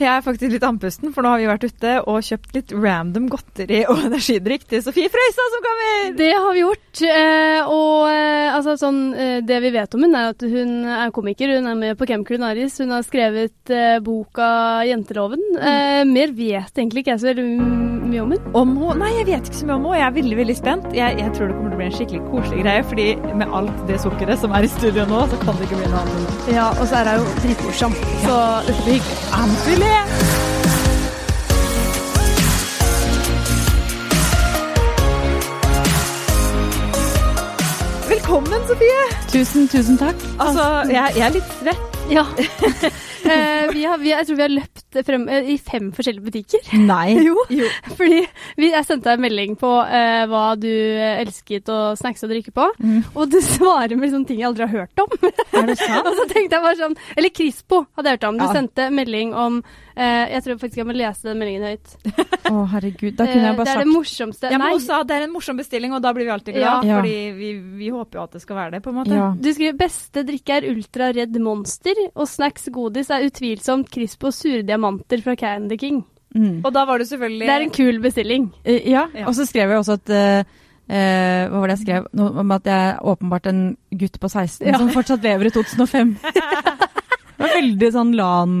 Jeg er faktisk litt andpusten, for nå har vi vært ute og kjøpt litt random godteri og energidrikk til Sofie Frøysa som kommer! Det har vi gjort. Eh, og eh, altså, sånn, eh, det vi vet om hun er at hun er komiker. Hun er med på Camp Culinaris. Hun har skrevet boka 'Jenteloven'. Mm. mer vet egentlig ikke jeg så veldig mye om henne. Om henne? Nei, jeg vet ikke så mye om henne. Jeg er veldig veldig spent. Jeg, jeg tror det kommer til å bli en skikkelig koselig greie, fordi med alt det sukkeret som er i studio nå, så kan det ikke bli noe annet. Ja, og så er hun jo dritmorsom. Så dette blir hyggelig. Anfilet! Velkommen, Sofie! Tusen, tusen takk. Altså, jeg, jeg er litt svett. Ja. eh, vi har, vi, jeg tror vi har løpt frem uh, i fem forskjellige butikker. Nei. Jo. Fordi vi, jeg sendte deg en melding på uh, hva du elsket å snackse og drikke på, Mm. og du svarer med sånne ting jeg aldri har hørt om. Er det sant? og så tenkte jeg bare sånn Eller Crispo hadde jeg hørt om. Du Ja. sendte melding om eh, Jeg tror faktisk jeg må lese den meldingen høyt. Å, herregud. Da kunne jeg bare sagt det er det morsomste Ja, men også, det er en morsom bestilling, og da blir vi alltid glad. Ja. Fordi vi, vi håper jo at det skal være det, på en måte. ja. du skriver beste drikke er Ultra redd Monster, og snacks godis er utvilsomt Crispo sure diamanter fra Candy King. Mm. Og da var det selvfølgelig Det er en kul bestilling. Uh, ja. Ja. Og så skrev jeg også at uh, uh, Hva var det jeg skrev? Noe om at jeg er åpenbart en gutt på 16 Ja. som fortsatt lever i 2005. det var veldig sånn LAN...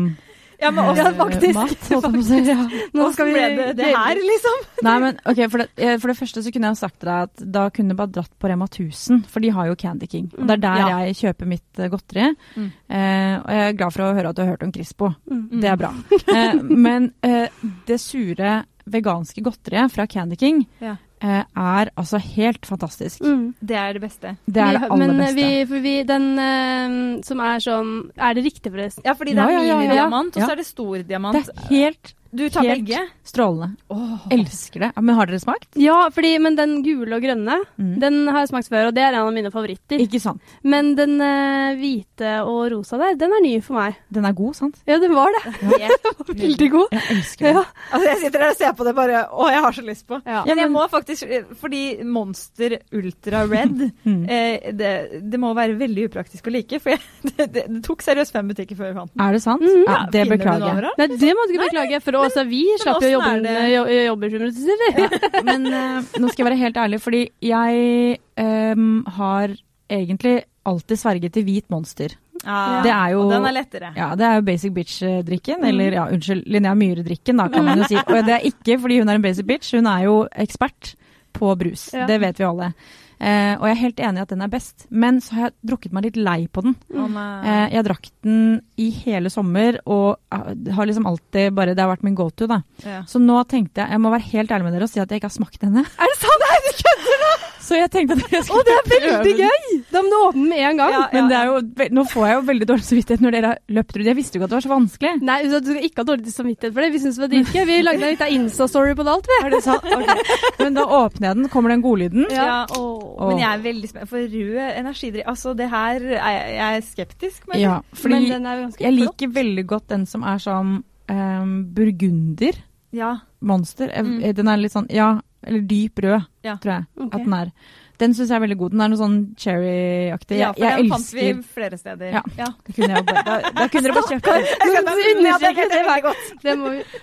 Ja, men også, Ja, faktisk. Mat, faktisk. Ja. Nå skal vi det det her, liksom? Nei, men ok, for det, eh, for det første så kunne jeg sagt til deg at da kunne du bare dratt på Rema 1000, for de har jo Candy King. Og det er der Ja. jeg kjøper mitt eh, godteri. Mm. Eh, og jeg er glad for å høre at du har hørt om Crispo. Mm. Det er bra. Eh, men eh, det sure veganske godteriet fra Candy King Ja. Eh, er altså helt fantastisk. Mm. Det er det beste. Det er det aller men, beste. Vi, for vi, den uh, som er sånn Er det riktig, forresten? Ja, fordi det er Ja, ja, ja, minidiamant, og så er det stor det er helt Du tar helt begge? strålende. Oh. Elsker det. Men har dere smakt? Ja, fordi, men den gule og grønne, Mm. den har jeg smakt før, og det er en av mine favoritter. Ikke sant? Men den uh, hvite og rosa der, den er ny for meg. Den er god, sant? Ja, den var det. Veldig god. Jeg elsker den. Ja. Altså, jeg sitter der og ser på det bare Å, jeg har så lyst på. Ja. Men jeg må faktisk Fordi Monster Ultra Red Mm. eh, det, det må være veldig upraktisk å like. For jeg, det, det, det tok seriøst fem butikker før jeg fant den. Er det sant? Mm. Ja, det beklager jeg. Nei, det må du ikke beklage, for også, vi slapp jo jobben, jo, jobber som russiser. Ja, men uh, nå skal jeg være helt ærlig, fordi jeg um, har egentlig alltid sverget til hvit monster. Ja, Det er jo- Og den er lettere. Ja, det er jo basic bitch-drikken, eller ja, unnskyld, Linnea Myhre-drikken, da, kan man jo si. Og det er ikke fordi hun er en basic bitch, hun er jo ekspert på brus. Ja. Det vet vi alle. Eh, og jeg er helt enig i at den er best, men så har jeg drukket meg litt lei på den. Mm. Eh, jeg drakk den i hele sommer, og eh, har liksom alltid bare Det har vært min go to, da. Ja. Så nå tenkte jeg Jeg må være helt ærlig med dere og si at jeg ikke har smakt denne. Er det sant? Nei, du kødder nå! Så jeg tenkte at jeg skulle Å, det er veldig den. gøy! Da må du åpne med en gang. Ja, Men det er jo, nå får jeg jo veldig dårlig samvittighet når dere har løpt rundt. Jeg visste jo ikke at det var så vanskelig. Nei, du skal ikke ha dårlig samvittighet for det. Vi syns det var dritgøy. Vi lagde en liten Insta-story på det alt, vi. Er det sant? Ok. Men da åpner jeg den, kommer den godlyden. Ja. Åh. Men jeg er veldig spent. For rød energidrikk Altså, det her er jeg, jeg er skeptisk, men Ja, fordi Men den er ganske jeg flott. liker veldig godt den som er sånn um, burgunder. ja. Monster. Mm. Den er litt sånn Ja, eller dyp rød, Ja. tror jeg okay. at den er. Den syns jeg er veldig god. Den er noe sånn cherry-aktig. ja, for jeg den fant vi flere steder. Ja. Da kunne, jeg bare, da, da kunne dere bare kjøpe den. Ja,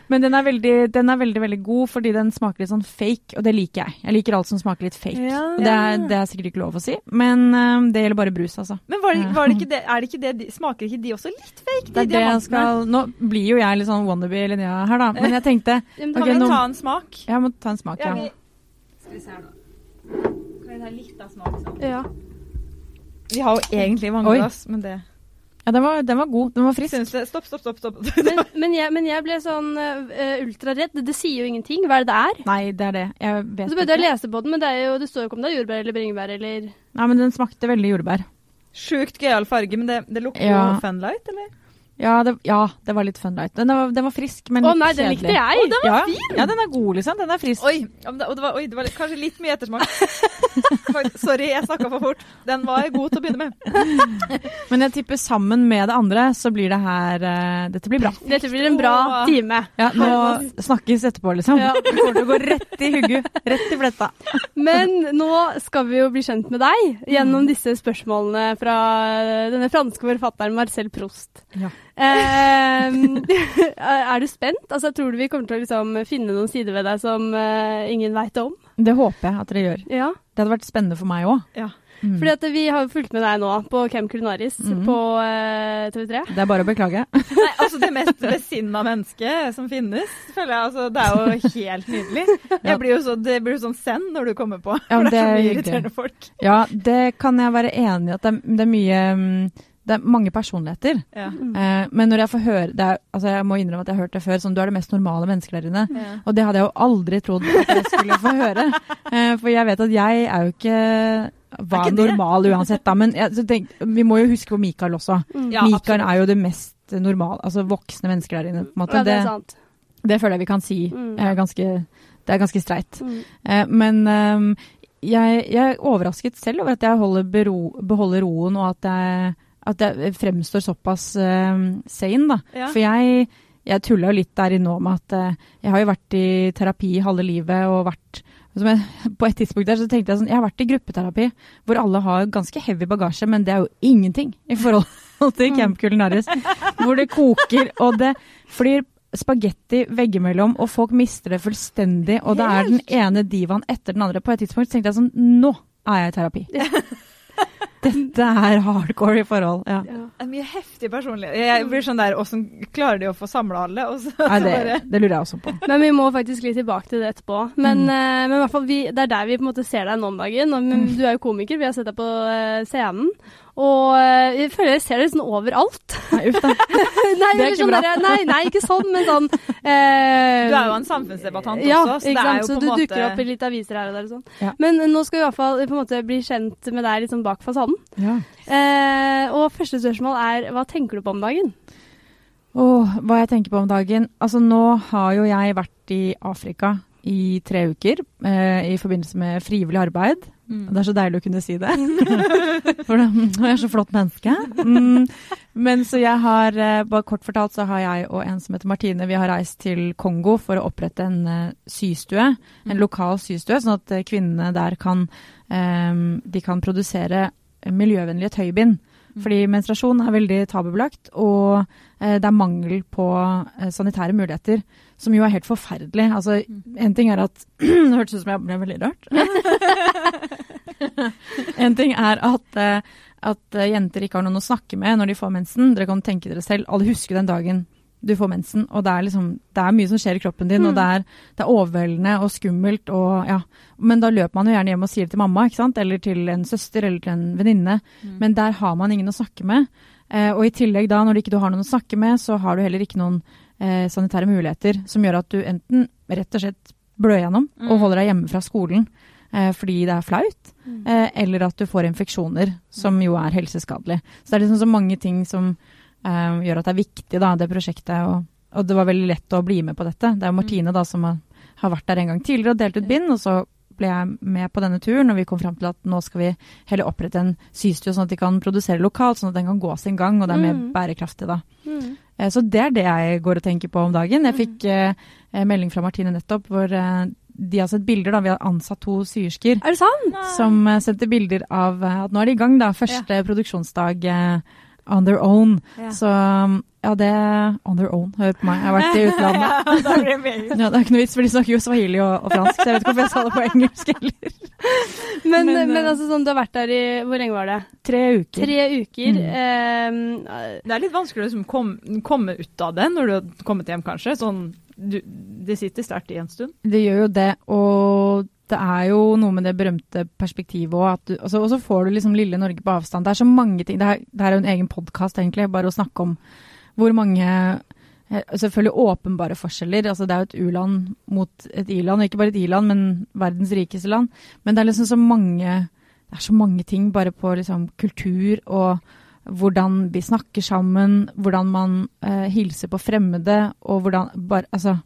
Men den er, veldig, den er veldig veldig god fordi den smaker litt sånn fake, og det liker jeg. Jeg liker alt som smaker litt fake. Ja. Og det, er, det er sikkert ikke lov å si, men um, det gjelder bare brus, altså. Men var det, var det ikke det, er det ikke det de- Smaker ikke de også litt fake, de Det skal Nå blir jo jeg litt sånn wannabe Linnea her, da, men jeg tenkte Kan okay, vi nå- ta en smak? Ja, må ta en smak, Ja, ja. vi, skal vi se her, da. Litt av smak? Sånn? Ja. Vi har jo egentlig Oi. glass, men det Ja, den var, den var god. Den var frisk. Stopp, stopp, stopp. stopp. Men, men, jeg, men jeg ble sånn uh, ultraredd. Det sier jo ingenting. Hva er det det er? Nei, det er det. Jeg vet så prøvde jeg å lese på den, men det, er jo, det står jo ikke om det er jordbær eller bringebær eller Nei, men den smakte veldig jordbær. Sjukt gøyal farge, men det, det lukter Ja. jo Funlight, eller? Ja, det, ja, det var litt Funlight. Den var, den var frisk, men Å nei, den kjedelig. likte jeg! Å, den var ja, fin! Ja, den er god, liksom. Den er frisk. Oi, det, og det var, oi, det var litt, kanskje litt mye ettersmak. Sorry, jeg snakka for fort. Den var god til å begynne med. Men jeg tipper sammen med det andre, så blir det her uh, Dette blir bra. Dette blir en bra time. Ja, nå snakkes etterpå, liksom. Ja. Det kommer til å gå rett i hugget. Rett i fletta. Men nå skal vi jo bli kjent med deg gjennom disse spørsmålene fra denne franske forfatteren Marcel Prost. Ja. Ehm, er du spent? Altså, tror du vi kommer til å liksom, finne noen sider ved deg som eh, ingen veit om? Det håper jeg at dere gjør. Ja. Det hadde vært spennende for meg òg. Ja. Mm. Fordi at vi har jo fulgt med deg nå på Camp Culinaris mm. på uh, TV3. Det er bare å beklage. Nei, altså det mest besinna mennesket som finnes, føler jeg. Altså, det er jo helt nydelig. Jeg blir jo så, det blir jo sånn send når du kommer på. Ja, for det er så mye irriterende folk. Ja, det kan jeg være enig i at det er, det er mye mm, Det er mange personligheter. Ja. Eh, men når jeg får høre det er, altså Jeg må innrømme at jeg har hørt det før, sånn du er det mest normale mennesket der inne. Ja. Og det hadde jeg jo aldri trodd at jeg skulle få høre. Eh, for jeg vet at jeg er jo ikke var Er normal uansett, da. Men jeg, tenk, vi må jo huske på Mikael også. Mm. Ja, Mikael er jo det mest normale, altså voksne mennesker der inne. på en måte. Det det, det føler jeg vi kan si. Mm. eh, ganske, det er ganske streit. Mm. Eh, men ehm, jeg, jeg er overrasket selv over at jeg bero, beholder roen, og at jeg, at jeg fremstår såpass uh, sane, da. Ja. For jeg, jeg tulla jo litt der inne nå med at uh, jeg har jo vært i terapi halve livet og vært jeg, På et tidspunkt der så tenkte jeg sånn Jeg har vært i gruppeterapi hvor alle har ganske heavy bagasje, men det er jo ingenting i forhold til Camp Culinaris. Hvor det koker, og det flyr spagetti veggimellom, og folk mister det fullstendig. Og det er den ene divaen etter den andre. På et tidspunkt tenkte jeg sånn Nå er jeg i terapi. Dette er hardcore i forhold. Ja. Ja. En mye heftig personlighet. Jeg blir sånn der, Åssen klarer de å få samla alle? Og så, Nei, det, det lurer jeg også på. Men vi må faktisk litt tilbake til det etterpå. Men, Mm. eh, men i hvert fall vi, det er der vi på en måte ser deg nå om dagen. Og, men, Mm. Du er jo komiker, vi har sett deg på eh, scenen. Og eh, jeg føler jeg ser det sånn overalt. Nei, uff da. nei, Det er ikke sånn bra. der- nei, nei, ikke sånn, men sånn eh, Du er jo en samfunnsdebattant ja, også, så det er jo på du en måte dukker opp i litt aviser her og der og sånn. Ja. Men nå skal vi i hvert fall på en måte bli kjent med deg litt sånn bak fasaden. Ja. Eh, og første spørsmål er hva tenker du på om dagen? Åh, hva jeg tenker på om dagen? Altså, nå har jo jeg vært i Afrika i tre uker eh, i forbindelse med frivillig arbeid. Mm. Det er så deilig å kunne si det. For jeg er så flott menneske. Mm. Men så jeg har, eh, bare kort fortalt, så har jeg og en som heter Martine, vi har reist til Kongo for å opprette en eh, systue. En Mm. lokal systue, sånn at eh, kvinnene der kan, eh, de kan produsere miljøvennlige tøybind. Fordi menstruasjon er veldig tabubelagt, og det er mangel på sanitære muligheter, som jo er helt forferdelig. Altså, en ting er at Det hørtes ut som jeg ble veldig rørt. en ting er at, eh, at eh, jenter ikke har noen å snakke med når de får mensen. Dere kan tenke dere selv. Alle husker den dagen du får mensen, og det er, liksom, det er mye som skjer i kroppen din, og det er, det er overveldende og skummelt. Og, ja. Men da løper man jo gjerne hjem og sier det til mamma, ikke sant? eller til en søster eller til en venninne. Men der har man ingen å snakke med. Eh, og i tillegg da, når du ikke har noen å snakke med, så har du heller ikke noen eh, sanitære muligheter som gjør at du enten rett og slett blør gjennom Mm. og holder deg hjemme fra skolen eh, fordi det er flaut, Mm. eh, eller at du får infeksjoner, som jo er helseskadelig. Så det er liksom så mange ting som eh, gjør at det er viktig, da, det prosjektet. Og, og det var veldig lett å bli med på dette. Det er jo Martine da som har, har vært der en gang tidligere og delt ut bind, og så ble jeg med på denne turen, og vi kom fram til at nå skal vi heller opprette en systue, sånn at de kan produsere lokalt, sånn at den kan gå sin gang, og det er mer bærekraftig da. Mm. Eh, Så det er det jeg går og tenker på om dagen. Jeg fikk eh, eh, melding fra Martine nettopp hvor eh, de har sett bilder, da. Vi har ansatt to syersker Er det sant? som eh, sendte bilder av at nå er de i gang, da. Første produksjonsdag eh, on their own. Ja. Så um, ja, det On their own, hør på meg. Jeg har vært i utlandet. da blir det. Ja, det er ikke noe vits, for de snakker jo swahili og, og fransk, så jeg vet ikke hvorfor jeg sa det på engelsk heller. Men, Men, men, eh, altså sånn, du har vært der i Hvor lenge var det? Tre uker. Tre uker. Mm. Um, Det er litt vanskelig å liksom kom, komme ut av det når du har kommet hjem, kanskje. Sånn, du, det sitter sterkt i en stund. Det gjør jo det, og det er jo noe med det berømte perspektivet òg. Altså, og så får du liksom lille Norge på avstand. Det er så mange ting. Det, er, det her er jo en egen podkast, egentlig, bare å snakke om hvor mange eh, Selvfølgelig åpenbare forskjeller. Altså, det er jo et u-land mot et i-land, ikke bare et i-land, men verdens rikeste land. Men det er liksom så mange Det er så mange ting bare på liksom kultur og hvordan vi snakker sammen, hvordan man eh, hilser på fremmede, og hvordan bare Altså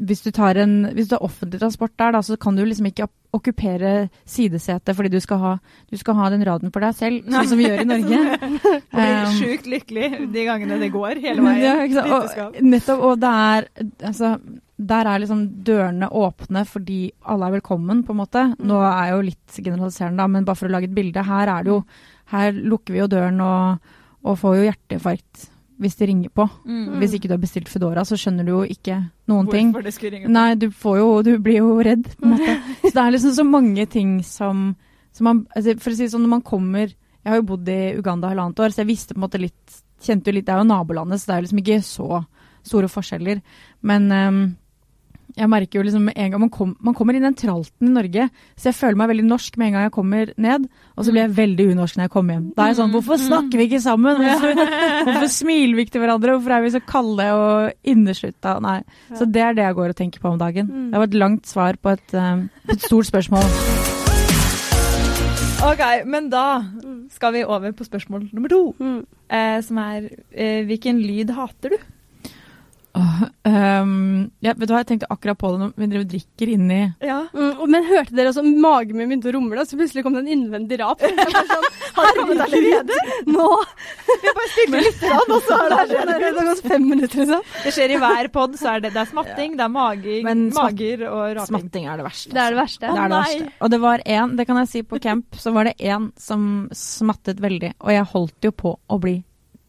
hvis du tar en, hvis du har offentlig transport der, da, så kan du liksom ikke okkupere sidesetet fordi du skal ha, du skal ha den raden for deg selv, sånn som vi gjør i Norge. Og blir Um, sjukt lykkelig de gangene det går hele veien. ja, du. Og, nettopp, og det er altså, der er liksom dørene åpne fordi alle er velkommen, på en måte. Nå er jeg jo litt generaliserende, da, men bare for å lage et bilde. Her er det jo Her lukker vi jo døren og, og får jo hjerteinfarkt hvis de ringer på. Mm. Hvis ikke du har bestilt Foodora, så skjønner du jo ikke noen ting. Hvorfor det skulle ringe på. Nei, du får jo Du blir jo redd, på en måte. Så det er liksom så mange ting som, som man altså For å si det sånn, når man kommer Jeg har jo bodd i Uganda halvannet år, så jeg visste på en måte litt Kjente jo litt Det er jo nabolandet, så det er jo liksom ikke så store forskjeller. Men ehm, jeg merker jo liksom med en gang man, kom, man kommer inn i den tralten i Norge, så jeg føler meg veldig norsk med en gang jeg kommer ned, og så blir jeg veldig unorsk når jeg kommer hjem. Da er jeg sånn Hvorfor snakker vi ikke sammen? Hvorfor, hvorfor smiler vi ikke til hverandre? Hvorfor er vi så kalde og inneslutta? Nei. Så det er det jeg går og tenker på om dagen. Mm. Det var et langt svar på et, eh, på et stort spørsmål. Ok, men da skal vi over på spørsmål nummer to. Mm. Eh, som er eh, hvilken lyd hater du? Ehm, ja, vet du hva, jeg tenkte akkurat på det når vi driver og drikker inni Ja. Mm, men hørte dere også magen min begynte å rumle, så plutselig kom det en innvendig rap. Sånn, Har det kommet allerede? Nå! Vi bare spilte litt, grann, og så har det skjedd allerede. fem minutter, liksom. Det skjer i hver pod, så er det, det er smatting, det er maging, Men mager og raping. Smatting er det verste. Det er det verste. Det er det verste. Og det var én, det kan jeg si, på camp så var det en som smattet veldig, og jeg holdt jo på å bli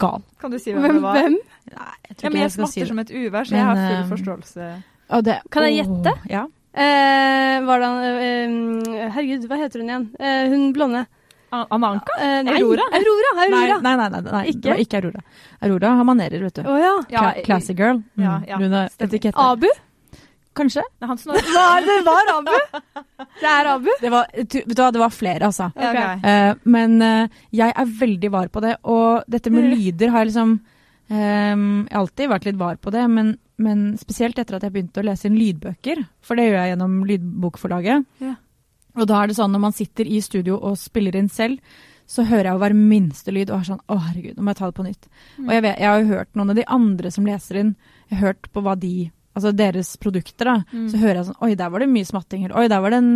gal. Kan du si hvem Hvem? det var? hvem? Nei, jeg tror Ja, ikke men jeg jeg skal si smatter som et uvær, så Men, jeg har full eh, forståelse. Det- Kan jeg gjette? gjette? Ja. Eh, var det han eh, Herregud, hva heter hun igjen? Eh, hun blonde. Amanka? Eh, nei, Aurora? Aurora. Aurora. nei, nei, nei, nei, Ikke? det var ikke Aurora. Aurora har manerer, vet du. Oh, ja. Ja, Classy girl. Mm. Ja, ja, Hun har etikette. Abu? Kanskje? Nei, han. Hva er det? Det var Abu. Det er Abu. Det var, vet du hva, det var flere, altså. Okay. ok. Eh, men uh, jeg er veldig var på det, og dette med Mm. lyder har jeg liksom um, Jeg har alltid vært litt var på det, men, men spesielt etter at jeg begynte å lese inn lydbøker, for det gjør jeg gjennom Lydbokforlaget. Yeah. Og da er det sånn når man sitter i studio og spiller inn selv, så hører jeg jo hver minste lyd og er sånn Å, herregud, nå må jeg ta det på nytt. Mm. Og jeg, vet, jeg har jo hørt noen av de andre som leser inn, jeg har hørt på hva de Altså deres produkter, da. Mm. Så hører jeg sånn Oi, der var det mye smatting. Eller oi, der var det en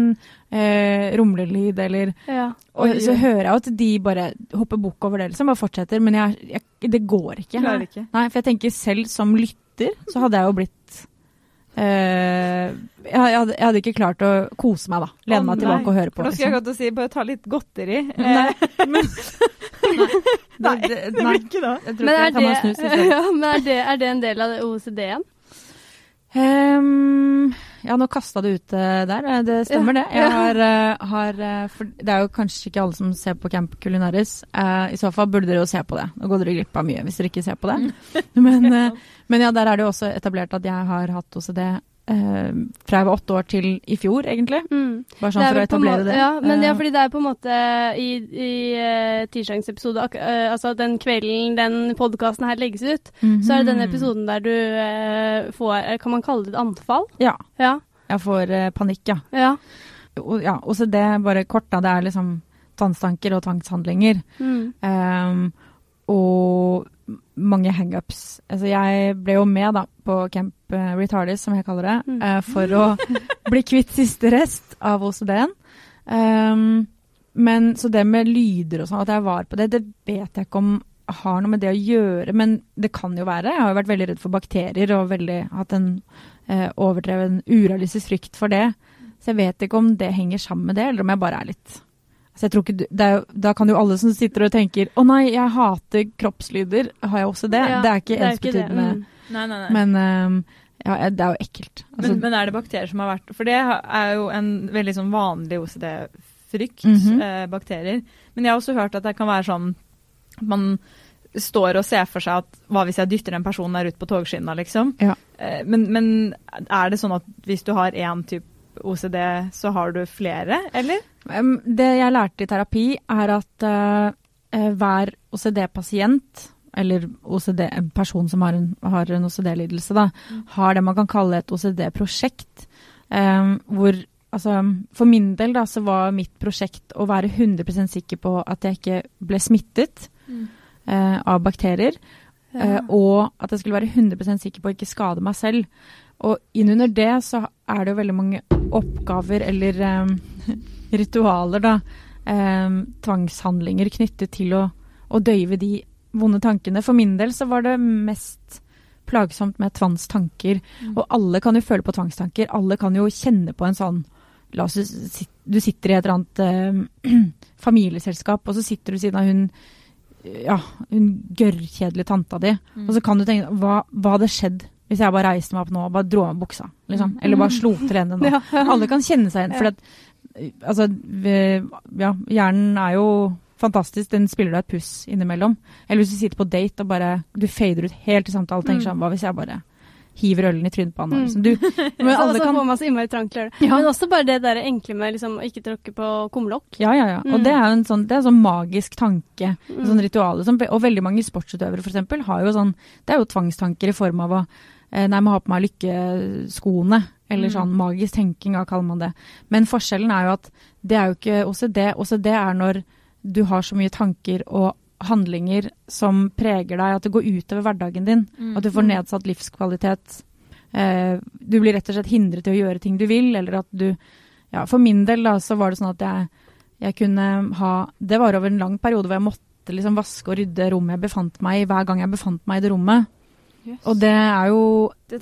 eh, rumlelyd, eller Ja. og Oi, så hører jeg jo at de bare hopper bukk over det, liksom. Bare fortsetter. Men jeg, jeg, det går ikke. Klarer ikke. Nei, for jeg tenker selv som lytter, så hadde jeg jo blitt eh, jeg, jeg, hadde, jeg hadde ikke klart å kose meg, da. Lene meg tilbake og høre på. For nå skal jeg liksom. godt å si bare ta litt godteri. Nei, Eh, men Nei, det, det nei, blir ikke da. jeg tror Men ikke er jeg tar meg det, snus. ja, men er det, er det en del av OCD-en? Ehm, ja, nå kasta du ut der. Eh, Det stemmer, det. Har, eh, har eh, Det er jo kanskje ikke alle som ser på Camp Culinaris. Uh, I så fall burde dere jo se på det. Nå går dere glipp av mye hvis dere ikke ser på det. Men, uh, men ja, der er det jo også etablert at jeg har hatt OCD eh, fra jeg var åtte år til i fjor, egentlig. Mm. Bare sånn for å etablere det. Ja, men ja, Eh, fordi det er på en måte i, i uh, tirsdagens episode, eh, altså den kvelden den podkasten her legges ut, så er det den mhm. episoden der du uh, får eh, Kan man kalle det et anfall? Ja. Ja. Jeg får eh, panikk, ja. ja. Og, ja. OCD, bare kort, da. Det er liksom tvangstanker og tvangshandlinger. Mm. Um, og mange hangups. Altså, jeg ble jo med da, på Camp eh, Retardis, som jeg kaller det, Mm. eh, for å bli kvitt siste rest av OCD-en. Um, men så det med lyder og sånn, at jeg var på det, det vet jeg ikke om har noe med det å gjøre, men det kan jo være. Jeg har jo vært veldig redd for bakterier og veldig hatt en uh, overdreven urealistisk frykt for det. Så jeg vet ikke om det henger sammen med det, eller om jeg bare er litt så jeg tror ikke er Da kan jo alle som sitter og tenker 'Å nei, jeg hater kroppslyder', har jeg også det? Ja, det er ikke ensbetydende. Mm. Nei, nei, nei. Men ehm, ja, det er jo ekkelt. Altså, men, men er det bakterier som har vært For det er jo en veldig sånn vanlig OCD-frykt, Mhm. eh, bakterier. Men jeg har også hørt at det kan være sånn at man står og ser for seg at hva hvis jeg dytter en person der ut på togskinna, liksom. Ja. Eh, men, men er det sånn at hvis du har én type OCD, så har du flere, eller? Det jeg lærte i terapi, er at eh, eh, hver OCD-pasient, eller OCD, en person som har en, har en OCD-lidelse, da, har det man kan kalle et OCD-prosjekt. Um, hvor altså, For min del da, så var mitt prosjekt å være 100% sikker på at jeg ikke ble smittet eh, av bakterier. Eh, og at jeg skulle være 100% sikker på å ikke skade meg selv. Og innunder det så er det jo veldig mange oppgaver eller um, ritualer, da. Um, tvangshandlinger knyttet til å, å døyve de vonde tankene. For min del så var det mest plagsomt med tvangstanker. Mm. Og alle kan jo føle på tvangstanker. Alle kan jo kjenne på en sånn La oss si du sitter i et eller annet eh, familieselskap, og så sitter du siden av hun ja, hun gørrkjedelige tanta di. Mm. Og så kan du tenke hva, hva hadde skjedd hvis jeg bare reiste meg opp nå og bare dro av meg buksa? Liksom. Eller bare slo til henne nå. Ja. Alle kan kjenne seg igjen. For at, altså, vi, ja, hjernen er jo fantastisk. Den spiller deg et puss innimellom. Eller hvis du sitter på date og bare du fader ut helt i samtalen og tenker Mm. sånn Hva hvis jeg bare hiver ølen i trynet på han? Mm. Liksom. Du, men alle kan får man så innmari trang til å gjøre det. Men også bare det der enkle med liksom, å ikke tråkke på kumlokk. Ja, ja, ja. Og Mm. det er jo en sånn, det er en sånn magisk tanke, en Mm. sånn ritual. Liksom. og veldig mange sportsutøvere eksempel, har jo sånn Det er jo tvangstanker i form av å eh, Nei, må ha på meg lykkeskoene. Eller Mm. sånn magisk tenking, hva kaller man det. Men forskjellen er jo at det er jo ikke OCD. OCD er når du har så mye tanker og handlinger som preger deg, at det går utover hverdagen din. Mm. At du får nedsatt livskvalitet. Eh, du blir rett og slett hindret til å gjøre ting du vil, eller at du Ja, for min del da, så var det sånn at jeg, jeg kunne ha Det var over en lang periode hvor jeg måtte liksom vaske og rydde rommet jeg befant meg i, hver gang jeg befant meg i det rommet. Yes. Og det er jo Det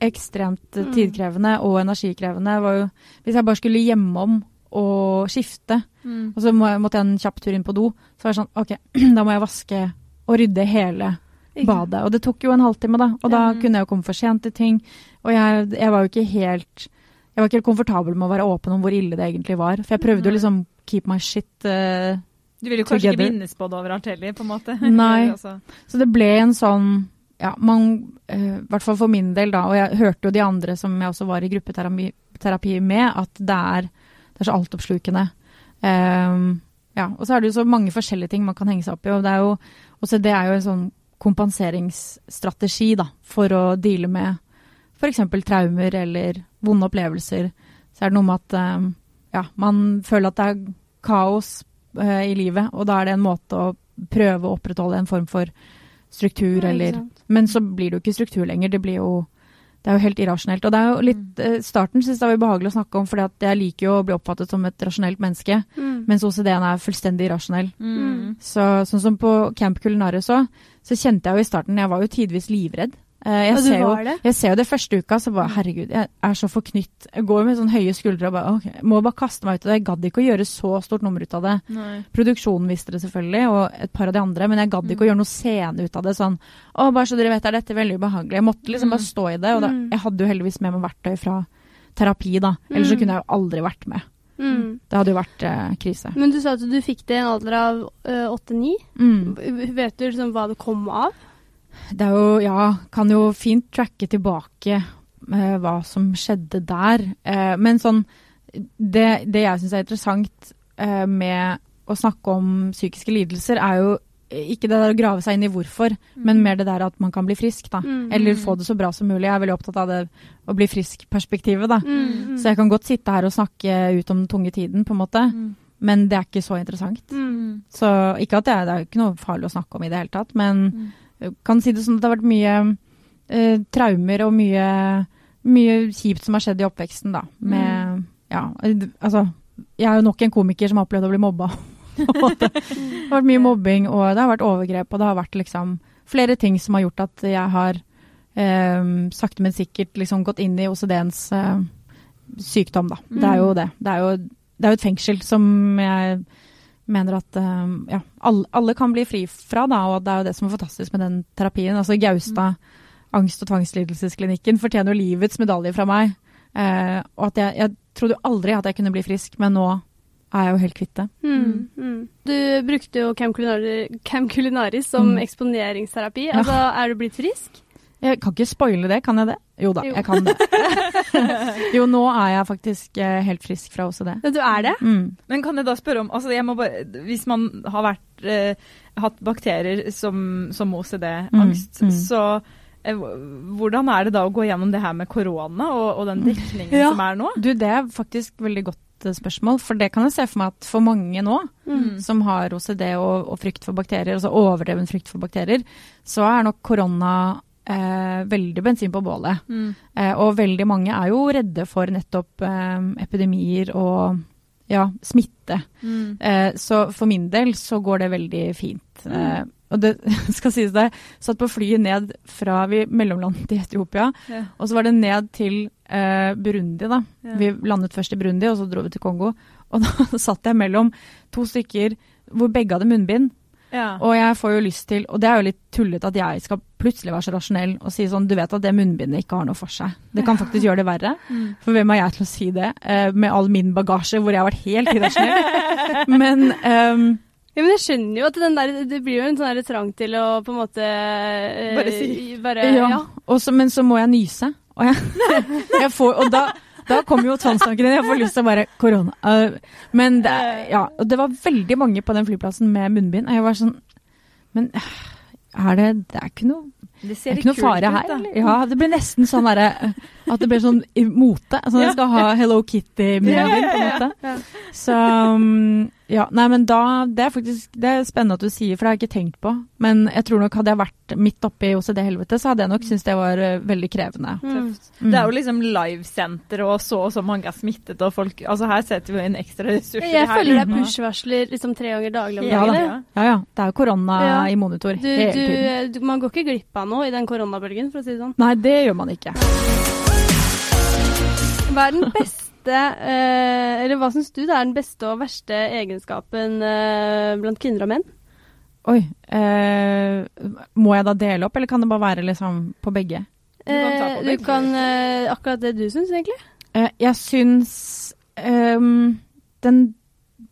ekstremt Mm. tidkrevende og energikrevende. Var jo, hvis jeg bare skulle hjemom og skifte, Mm. og så må jeg, måtte jeg en kjapp tur inn på do, så var det sånn OK, da må jeg vaske og rydde hele badet. Og det tok jo en halvtime, da. Og da mm. kunne jeg jo komme for sent til ting. Og jeg, jeg var jo ikke helt Jeg var ikke helt komfortabel med å være åpen om hvor ille det egentlig var. For jeg prøvde jo liksom keep my shit. uh, Du vil jo kanskje ikke Together. minnes på det overalt heller, på en måte. Nei. så det ble en sånn Ja, man eh, I hvert fall for min del, da. Og jeg hørte jo de andre som jeg også var i gruppeterapi med, at det er, det er så altoppslukende. Ehm, ja, og så er det jo så mange forskjellige ting man kan henge seg opp i. Og det er jo, det er jo en sånn kompenseringsstrategi da, for å deale med f.eks. traumer eller vonde opplevelser. Så er det noe med at um, ja, man føler at det er kaos uh, i livet, og da er det en måte å prøve å opprettholde en form for struktur, Ja, eller. Men så blir det jo ikke struktur lenger. Det blir jo det er jo helt irrasjonelt. Og det er jo litt eh, Starten syns jeg var ubehagelig å snakke om, fordi at jeg liker jo å bli oppfattet som et rasjonelt menneske, Mm. mens OCD-en er fullstendig irrasjonell. Mm. Så, sånn som på Camp Culinaris òg, så kjente jeg jo i starten Jeg var jo tidvis livredd. Eh, jeg, ser jo, jeg ser jo det første uka, så bare herregud, jeg er så forknytt. Jeg går med sånn høye skuldre og bare ok, må bare kaste meg ut i det. Jeg gadd ikke å gjøre så stort nummer ut av det. Nei. Produksjonen visste det selvfølgelig, og et par av de andre, men jeg gadd ikke å gjøre noe scene ut av det. Sånn å, bare så dere vet, er dette veldig ubehagelig. Jeg måtte liksom Mm. bare stå i det, og da, Mm. jeg hadde jo heldigvis med meg verktøy fra terapi, da. Ellers så Mm. kunne jeg jo aldri vært med. Mm. Det hadde jo vært eh, krise. Men du sa at du fikk det i en alder av åtte-ni. Mm. Vet du liksom hva det kom av? Det er jo, ja, kan jo fint tracke tilbake eh, hva som skjedde der. Eh, men sånn, det, det jeg syns er interessant eh, med å snakke om psykiske lidelser, er jo ikke det der å grave seg inn i hvorfor, men mer det der at man kan bli frisk, da. Mm. Eller få det så bra som mulig. Jeg er veldig opptatt av det å bli frisk-perspektivet, da. Mm. Så jeg kan godt sitte her og snakke ut om den tunge tiden, på en måte, Mm. men det er ikke så interessant. Mm. Så ikke at det er, det er ikke noe farlig å snakke om i det hele tatt, men Mm. Kan si det sånn at det har vært mye eh, traumer og mye, mye kjipt som har skjedd i oppveksten, da. Med Ja, altså Jeg er jo nok en komiker som har opplevd å bli mobba. det har vært mye mobbing, og det har vært overgrep, og det har vært liksom flere ting som har gjort at jeg har eh, sakte, men sikkert liksom gått inn i OCD-ens eh, sykdom, da. Det er jo det. Det er jo, det er jo et fengsel som jeg mener at eh, ja, alle, alle kan bli fri fra, da, og det er jo det som er fantastisk med den terapien. Altså Gaustad angst- og tvangslidelsesklinikken fortjener jo livets medalje fra meg. Eh, og at jeg, jeg trodde jo aldri at jeg kunne bli frisk, men nå er jeg jo helt kvitt det. Mm. Mm. Du brukte jo Camp Culinaris, Camp Culinaris som Mm. eksponeringsterapi. Ja. Altså, er du blitt frisk? Jeg kan ikke spoile det, kan jeg det? Jo da, Jo. jeg kan det. jo, nå er jeg faktisk eh, helt frisk fra OCD. Du er det? Mm. Men kan jeg da spørre om altså jeg må bare, Hvis man har vært, eh, hatt bakterier som, som OCD-angst, Mm, mm. så eh, hvordan er det da å gå gjennom det her med korona og, og den dekningen Ja. som er nå? Du, det er faktisk veldig godt eh, spørsmål, for det kan jeg se for meg at for mange nå, Mm. som har OCD og, og frykt for bakterier, altså overdreven frykt for bakterier, så er nok korona eh, veldig bensin på bålet. Mm. Eh, og veldig mange er jo redde for nettopp eh, epidemier og ja, smitte. Mm. Eh, så for min del så går det veldig fint. Eh, og det skal sies det, satt på flyet ned fra vi mellomlandet i Etiopia, Ja. og så var det ned til eh, Burundi, da. Ja. Vi landet først i Burundi, og så dro vi til Kongo. Og da satt jeg mellom to stykker hvor begge hadde munnbind. Ja. Og jeg får jo lyst til, og det er jo litt tullete at jeg skal plutselig være så rasjonell og si sånn Du vet at det munnbindet ikke har noe for seg. Det kan faktisk gjøre det verre. Mm. For hvem er jeg til å si det, eh, med all min bagasje hvor jeg har vært helt irrasjonell? Men um, Ja, men jeg skjønner jo at den der, det blir jo en sånn trang til å på en måte eh, Bare si. Bare, ja. ja. Og så, men så må jeg nyse. Og, jeg, jeg får, og da, da kommer jo tvangstankene. Jeg får lyst til å bare Korona. Øh, men det, ja, det var veldig mange på den flyplassen med munnbind. Og jeg var sånn Men øh, er det Det er ikke noe Det Det er ikke noe fare ut, her. Ja, det blir nesten sånn derre At det blir sånn i Sånn at jeg skal ha Hello Kitty-munnbind, på en måte. Så um, ja, nei, men da Det er faktisk det er spennende at du sier, for det har jeg ikke tenkt på. Men jeg tror nok hadde jeg vært midt oppi OCD-helvetet, så hadde jeg nok syntes det var uh, veldig krevende. Mm. Mm. Det er jo liksom livesenter, og så og så mange er smittet, og folk Altså her setter vi inn ekstra ressurser. Jeg her føler det er push-varsler liksom tre ganger daglig om Ja dagen. da. Ja ja, det er jo korona Ja. i monitor Du, hele tiden. du, du, man går ikke glipp av noe i den koronabølgen, for å si det sånn. Nei, det gjør man ikke. Hva er den beste, eh, eller hva syns du det er den beste og verste egenskapen eh, blant kvinner og menn? Oi. Eh, må jeg da dele opp, eller kan det bare være liksom på begge? Du kan ta på Eh, begge. du kan eh, akkurat det du syns, egentlig. Eh, jeg syns ehm, den,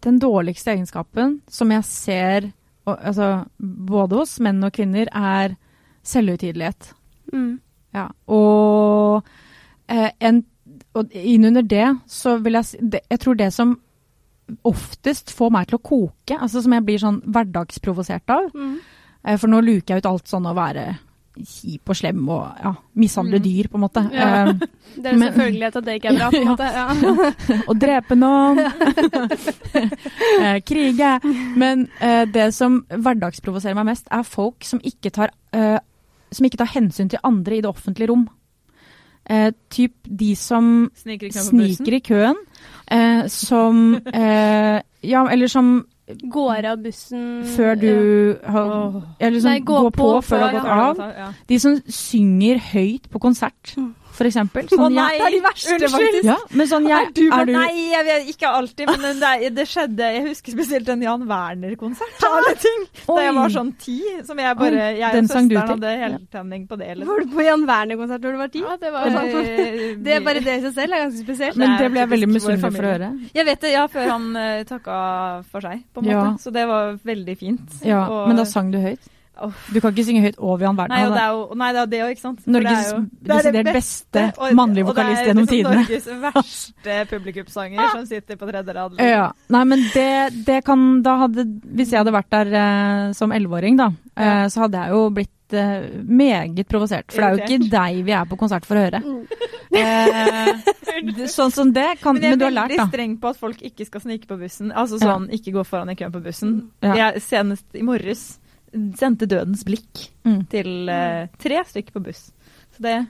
den dårligste egenskapen som jeg ser og, altså, både hos menn og kvinner, er selvhøytidelighet. Mm. Ja. Og, eh, en, og innunder det så vil jeg si det, Jeg tror det som oftest får meg til å koke, altså som jeg blir sånn hverdagsprovosert av Mm. eh, For nå luker jeg ut alt sånn å være kjip og slem og ja, mishandle Mm. dyr, på en måte. Ja. Eh, Det er en selvfølgelighet at det ikke er bra, på en måte. Ja. og drepe noen. eh, krige. Men det som hverdagsprovoserer meg mest, er folk som ikke tar, som ikke tar hensyn til andre i det offentlige rom. Eh, typ de som Sniker i køen, sniker i køen, eh, som eh, Ja, eller som Går av bussen før du har Eller som Nei, går, går på, på før du har gått av. Ja. De som synger høyt på konsert, Mm. For eksempel. Å Sånn, nei, jeg- det er de verste, Unnskyld. faktisk. Ja, men sånn, jeg, er du, er du Nei, jeg vet ikke alltid, men det, det skjedde Jeg husker spesielt en Jan Werner-konsert av alle ting. Da jeg var sånn ti, som jeg bare Oi, Jeg den og søsteren hadde heltenning på det. Liksom. Var du på Jan Werner-konsert når du var ti? Ja, det var sånn- eh, Det er bare det i seg selv er ganske spesielt. Men Det ble jeg veldig misunnelig for å høre. Jeg vet det, ja, før han uh, takka for seg, på en måte. Ja. Så det var veldig fint. Ja, Og- Men da sang du høyt? Du kan ikke synge høyt over Jan Werner. Nei, og det er er jo Nei, det er det ikke sant. For Norges det er jo- det er beste desidert beste gjennom tidene. og det er vokalist liksom tidene. Norges verste publikumssanger som sitter på tredje rad. liksom. Ja. Nei, men det, det kan Da hadde Hvis jeg hadde vært der eh, som elleveåring, da, eh, så hadde jeg jo blitt eh, meget provosert. For det er jo ikke deg vi er på konsert for å høre. Mm. Eh, sånn som det kan Men Men, jeg du er har lært, veldig streng på at folk ikke skal snike på bussen. Altså sånn, ikke gå foran i køen på bussen. Ja. Jeg senest i morges sendte dødens blikk Mm. til uh, tre stykker på buss. Så det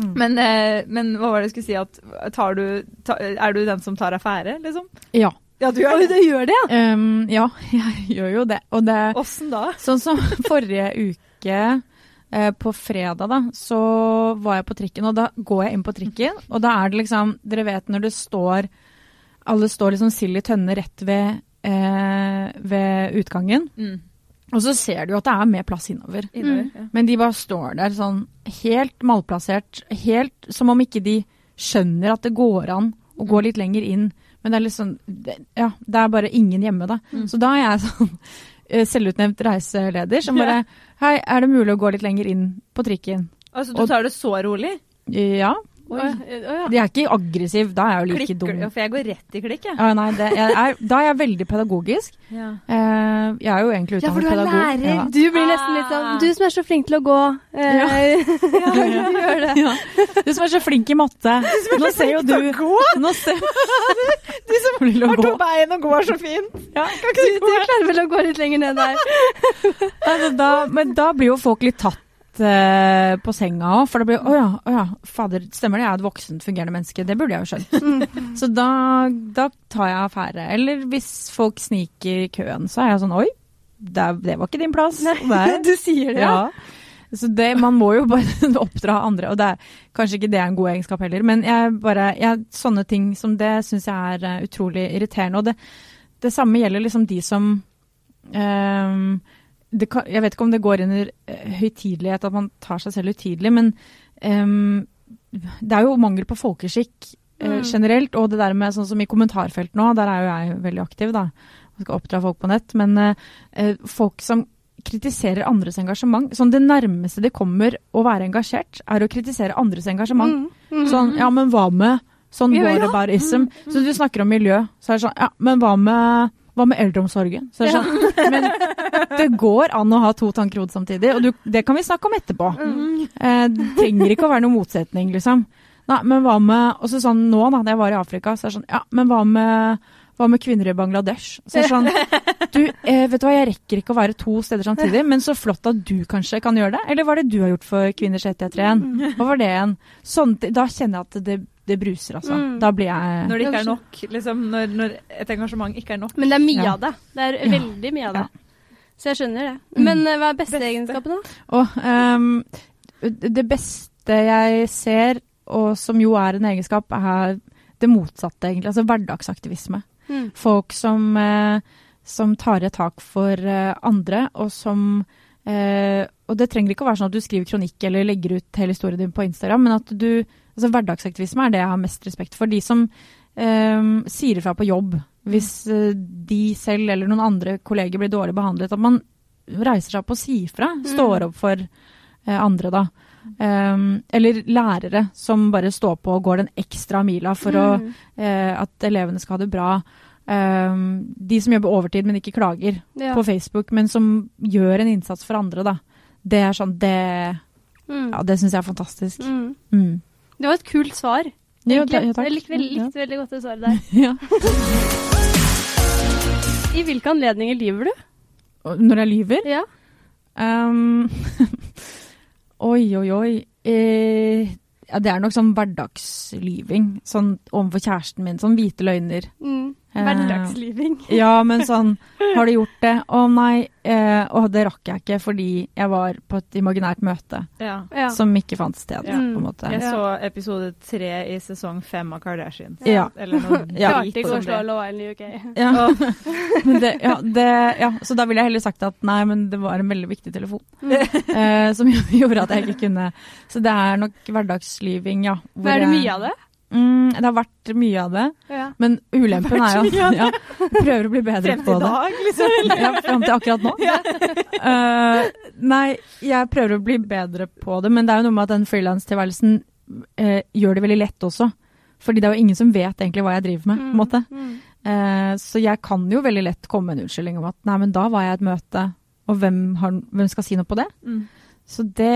Mm. men, uh, men hva var det jeg skulle si? At tar du, ta, er du den som tar affære, liksom? Ja. Ja, du gjør, det gjør det, ja! Um, ja, jeg gjør jo det. Og det Åssen da? Sånn som forrige uke, eh, på fredag, da, så var jeg på trikken, og da går jeg inn på trikken, og da er det liksom Dere vet når det står Alle står liksom sild i tønne rett ved, eh, ved utgangen, Mm. Og så ser du jo at det er mer plass innover. Innover, Mm. ja. Men de bare står der sånn helt malplassert, helt som om ikke de skjønner at det går an å gå litt lenger inn. Men det er liksom det, Ja, det er bare ingen hjemme, da. Mm. Så da er jeg sånn eh, selvutnevnt reiseleder som bare Hei, er det mulig å gå litt lenger inn på trikken? Altså, du Og- tar det så rolig? Ja. Oi. De er ikke aggressiv, da er jeg jo like Klikker dum. For jeg går rett i klikk, jeg. Ja, nei, det, jeg er, da er jeg veldig pedagogisk. Ja. Uh, jeg er jo egentlig Ja, for du er pedagog. lærer. Ja. Du blir nesten litt sånn Du som er så flink til å gå. Uh, Ja. ja, du gjør det. Ja. Du som er så flink i matte. Nå til å du Nå ser som Flink til å har to gå. bein og går så fint. Ja. Du, du klarer vel å gå litt lenger ned der. Altså, da, men da blir jo folk litt tatt eh, på senga òg, for det blir Å ja, å ja, fader, stemmer det, jeg er et voksent, fungerende menneske. Det burde jeg jo skjønt. Så da, da tar jeg affære. Eller hvis folk sniker i køen, så er jeg sånn Oi, det, det var ikke din plass. Nei, Du sier det, ja. Ja. Så det, man må jo bare oppdra andre, og det er kanskje ikke det er en god egenskap heller, men jeg bare, jeg, sånne ting som det syns jeg er eh, utrolig irriterende. Og det, det samme gjelder liksom de som det kan, Jeg vet ikke om det går under eh, høytidelighet, at man tar seg selv høytidelig, men um, det er jo mangel på folkeskikk eh, Mm. generelt. Og det der med sånn som i kommentarfelt nå, der er jo jeg veldig aktiv, da. Man skal oppdra folk på nett. Men eh, folk som kritiserer andres engasjement Sånn det nærmeste det kommer å være engasjert, er å kritisere andres engasjement. Mm. Mm. Sånn, ja, men hva med Sånn Ja, ja. ism. Så du snakker om miljø, så er det sånn, ja, men hva med hva med eldreomsorgen? Så det sånn, Men det går an å ha to tanker i hodet samtidig, og du, det kan vi snakke om etterpå. Mm. Eh, det trenger ikke å være noen motsetning, liksom. Nei, men hva med Og så sånn nå, da, da jeg var i Afrika, så er det sånn Ja, men hva med hva med kvinner i Bangladesh? Så er det sånn, du, eh, vet du hva, Jeg rekker ikke å være to steder samtidig, men så flott at du kanskje kan gjøre det. Eller hva er det du har gjort for kvinners rettigheter igjen? Hva var det igjen? Sånn, da kjenner jeg at det, det bruser, altså. Mm. Da blir jeg Når det ikke er nok, liksom, når, når et engasjement ikke er nok. Men det er mye Ja. av det. Det er Ja. veldig mye av det. Så jeg skjønner det. Mm. Men eh, hva er beste, Beste. egenskapen, da? Og um, det beste jeg ser, og som jo er en egenskap, er det motsatte, egentlig. Altså hverdagsaktivisme. Mm. Folk som, eh, som tar et tak for eh, andre, og som eh, Og det trenger ikke å være sånn at du skriver kronikk eller legger ut hele historien din på Instagram, men at du Altså hverdagsaktivisme er det jeg har mest respekt for. De som eh, sier ifra på jobb hvis eh, de selv eller noen andre kolleger blir dårlig behandlet. At man reiser seg opp og sier fra. Står opp for eh, andre, da. Um, eller lærere som bare står på og går den ekstra mila for å, Mm. eh, at elevene skal ha det bra. Um, de som jobber overtid, men ikke klager Ja. på Facebook, men som gjør en innsats for andre, da. Det er sånn, det, Mm. ja, det syns jeg er fantastisk. Mm. Det var et kult svar. Ja, takk. jeg likte, veldig- likte veldig godt det svaret der. Ja. I hvilke anledninger lyver du? Når jeg lyver Ja. um, Oi, oi, oi. Eh, ja, det er nok sånn hverdagslyving. Sånn overfor kjæresten min. Sånn hvite løgner. Mm. Eh, Hverdagsliving. Ja, men sånn Har du gjort det? Å nei. Eh, å, det rakk jeg ikke fordi jeg var på et imaginært møte Ja. Som ikke fant sted, Ja. på en måte. Jeg så episode tre i sesong fem av Kardashians. Ja. Eller noe Ja. Klarte drit ikke å slå det. Love UK. Ja. Det, ja, det, ja, så da ville jeg heller sagt at nei, men det var en veldig viktig telefon. Mm. Eh, som gjorde at jeg ikke kunne Så det er nok hverdagslyving, ja. hvor Er det mye av det? Mm, det har vært mye av det. Ja. Men ulempen er jo at ja, prøver å bli bedre Frem på til i det. dag, liksom. Ja, frem til akkurat nå. Eh, nei, jeg prøver å bli bedre på det, men det er jo noe med at den frilanstilværelsen uh, gjør det veldig lett også. Fordi det er jo ingen som vet egentlig hva jeg driver med. på en måte. Mm. Eh, så jeg kan jo veldig lett komme med en unnskyldning om at nei, men da var jeg i et møte, og hvem, har, hvem skal si noe på det? Mm. Så det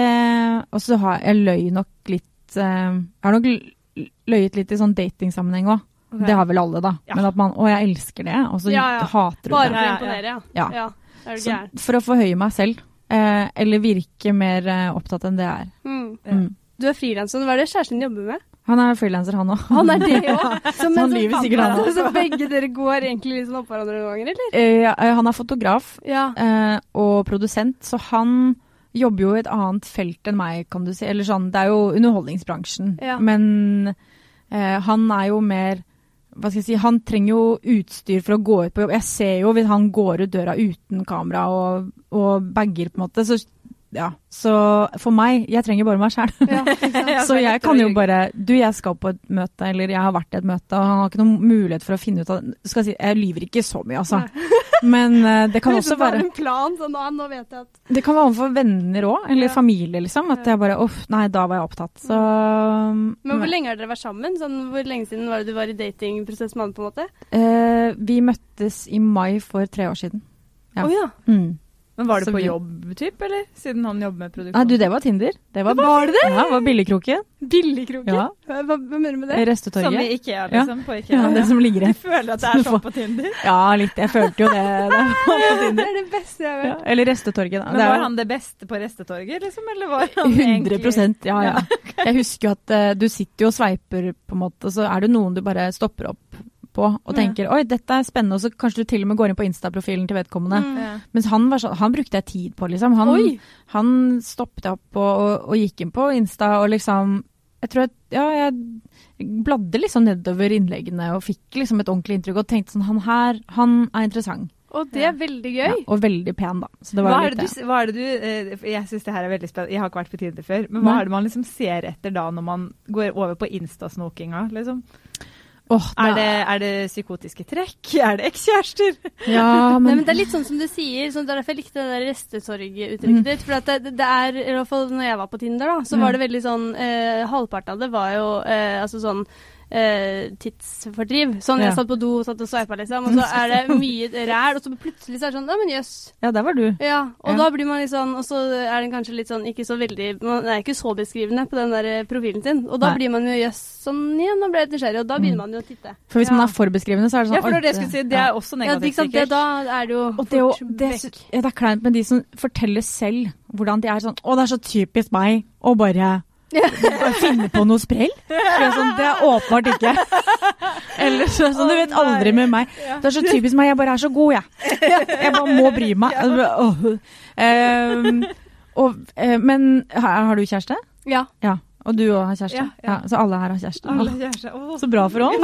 Og så har jeg løy nok litt eh, Jeg har nok løyet litt i sånn datingsammenheng òg. Okay. Det har vel alle, da. Ja. Men at man Å, jeg elsker det, og så Ja, ja. hater du Bare det. for å imponere, ja. Ja. ja. Så, for å forhøye meg selv. Eh, eller virke mer eh, opptatt enn det jeg er. Mm. Mm. Du er frilanser. Hva er det kjæresten din jobber med? Han er frilanser, han òg. Han er det òg! Så, Han lyver sikkert, han Så begge dere går egentlig liksom sånn oppå hverandre noen ganger, eller? Eh, han er fotograf Ja. eh, og produsent, så han jobber jo i et annet felt enn meg, kan du si. Eller sånn, det er jo underholdningsbransjen. Ja. Men eh, han er jo mer hva skal jeg si, Han trenger jo utstyr for å gå ut på jobb. Jeg ser jo hvis han går ut døra uten kamera og, og bager, på en måte. Så ja. Så for meg, jeg trenger bare meg sjæl. ja Så jeg kan jo bare Du, jeg skal på et møte, eller jeg har vært i et møte, og han har ikke noen mulighet for å finne ut av Skal jeg si, jeg lyver ikke så mye, altså. Men uh, det kan også være en plan, så nå, nå vet jeg at Det kan være overfor venner òg, eller Ja. familie, liksom. At jeg bare Uff, nei, da var jeg opptatt. Så Men hvor lenge har dere vært sammen? Sånn, hvor lenge siden var det du var i datingprosess med han, på en måte? Uh, vi møttes i mai for tre år siden. Ja. Oh, ja. Mm. Men var det på jobb, typ, eller? Siden han jobber med produksjon? Nei, du, det var Tinder. Det var, Var det det? Ja, det var Billigkroken. Billigkroken? Ja. Hva, hva mener du med det? Som Restetorget. i Ikea, liksom? På Ikea? Ja, det som ligger Du føler at det er sånn på Tinder? Ja, litt. Jeg følte jo det. det Det er det beste jeg har Ja, eller Restetorget, da. Men Det var han det beste på Restetorget, liksom? Eller var han 100 egentlig... ja, ja. Jeg husker jo at uh, du sitter jo og sveiper, på en måte, og så er det noen du bare stopper opp på og tenker oi, dette er spennende, og så kanskje du til og med går inn på Insta-profilen til vedkommende. Mm. Mens han, var sånn, han brukte jeg tid på, liksom. Han, Oi! han stoppet opp og, og, og gikk inn på Insta og liksom Jeg tror at Ja, jeg bladde liksom nedover innleggene og fikk liksom et ordentlig inntrykk og tenkte sånn Han her, han er interessant. Og det er veldig gøy. Ja, og veldig pen, da. Så det Hva er det du, hva er det du eh, Jeg syns det her er veldig spennende. Jeg har ikke vært på Tinder før. Men hva Nei. er det man liksom ser etter da, når man går over på instasnokinga? Liksom? Åh, Er det, er det psykotiske trekk? Er det ekskjærester? Ja, Nei, men, men Det er litt sånn som du sier, så det er derfor jeg likte det der restesorguttrykket Mm. ditt. For at det, det er, i hvert fall når jeg var på Tinder, da, så mm. var det veldig sånn eh, Halvparten av det var jo eh, altså sånn eh, tidsfordriv. Sånn Ja. jeg satt på do satt og sveipa, liksom, og så er det mye ræl, og så plutselig så er det sånn Ja, men jøss. ja, der var du. Ja, og Ja. da blir man litt sånn Og så er den kanskje litt sånn ikke så veldig Man er ikke så beskrivende på den der eh, profilen sin. Og da Nei. blir man jo jøss sånn Ja, nå ble jeg nysgjerrig, og da begynner man jo å titte. For hvis Ja. man er for beskrivende, så er det sånn Ja, for det er det jeg skulle si. Det ja. er også Ja, negativt, sikkert. sant? Det, da er det jo Og det, fort det, vekk. ja, det er kleint med de som forteller selv hvordan de er sånn Å, det er så typisk meg å bare, bare finne på noe sprell. Det er, sånn, det er åpenbart ikke. Eller så, sånn, du vet aldri med meg. Det er så typisk meg, jeg bare er så god, jeg. Jeg bare må bry meg. Ehm, og, uh, men har, har du kjæreste? Ja. Ja. Og du òg har kjæreste? Ja, ja. Så alle her har kjæreste? Alle kjæreste. Oh. Så bra for oss.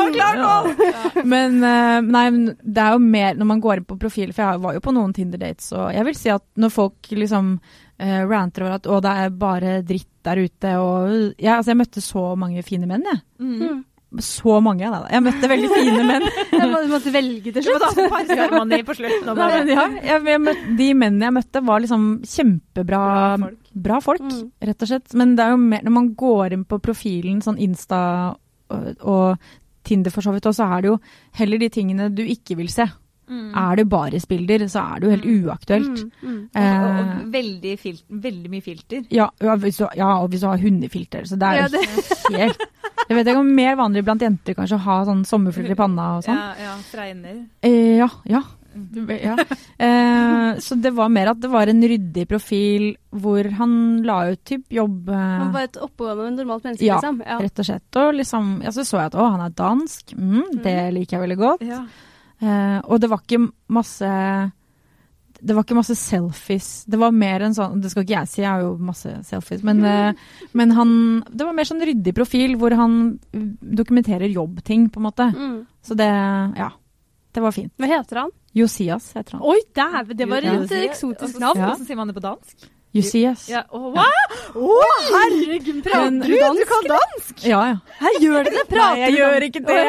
Men, uh, nei, det er jo mer når man går inn på profil, for jeg var jo på noen Tinder-dates, og jeg vil si at når folk liksom eh, ranter over at å, det er bare dritt der ute, og ja, altså jeg møtte så mange fine menn, jeg. Mm. Mm. Så mange, da. Jeg møtte veldig fine menn. Jeg må, du måtte velge til Du slutt. ta parseremoni på slutten. Nei, men ja, jeg, jeg møtte, de mennene jeg møtte, var liksom kjempebra Bra folk. bra folk, Mm. rett og slett. Men det er jo mer, når man går inn på profilen, sånn Insta og, og Tinder for så vidt, og så er det jo heller de tingene du ikke vil se. Mm. Er det barisbilder, så er det jo helt Mm. uaktuelt. Mm, mm. Og, og, Eh, og veldig, fil veldig mye filter. ja, ja, hvis du, ja, og hvis du har hundefilter, så det er Ja, jo det- helt Jeg vet ikke om mer vanlig blant jenter kanskje å ha sånn sommerfugler i panna og sånn. Ja, ja, fregner. Eh, ja, ja. Ja. Eh, så det var mer at det var en ryddig profil hvor han la ut typ jobb eh, Han var et oppegående, normalt menneske, Ja, liksom. Ja. rett og slett. Og liksom, ja, så så jeg at å, han er dansk. Mm, det liker jeg veldig godt. Ja. Eh, og det var ikke masse det var ikke masse selfies. Det var mer en sånn Det skal ikke jeg si, jeg har jo masse selfies. Men, eh, men han Det var mer sånn ryddig profil hvor han uh, dokumenterer jobbting, på en måte. Mm. Så det Ja. Det var fint. Hva heter han? Josias heter han. Oi, dæven! Det var et eksotisk navn. Hvordan sier man det på dansk? Josias. Ja, oh, hva? Å, herregud! Prater du dansk? Du kan dansk? Ja, ja. Her gjør det det! Prater Nei, jeg gjør ikke det.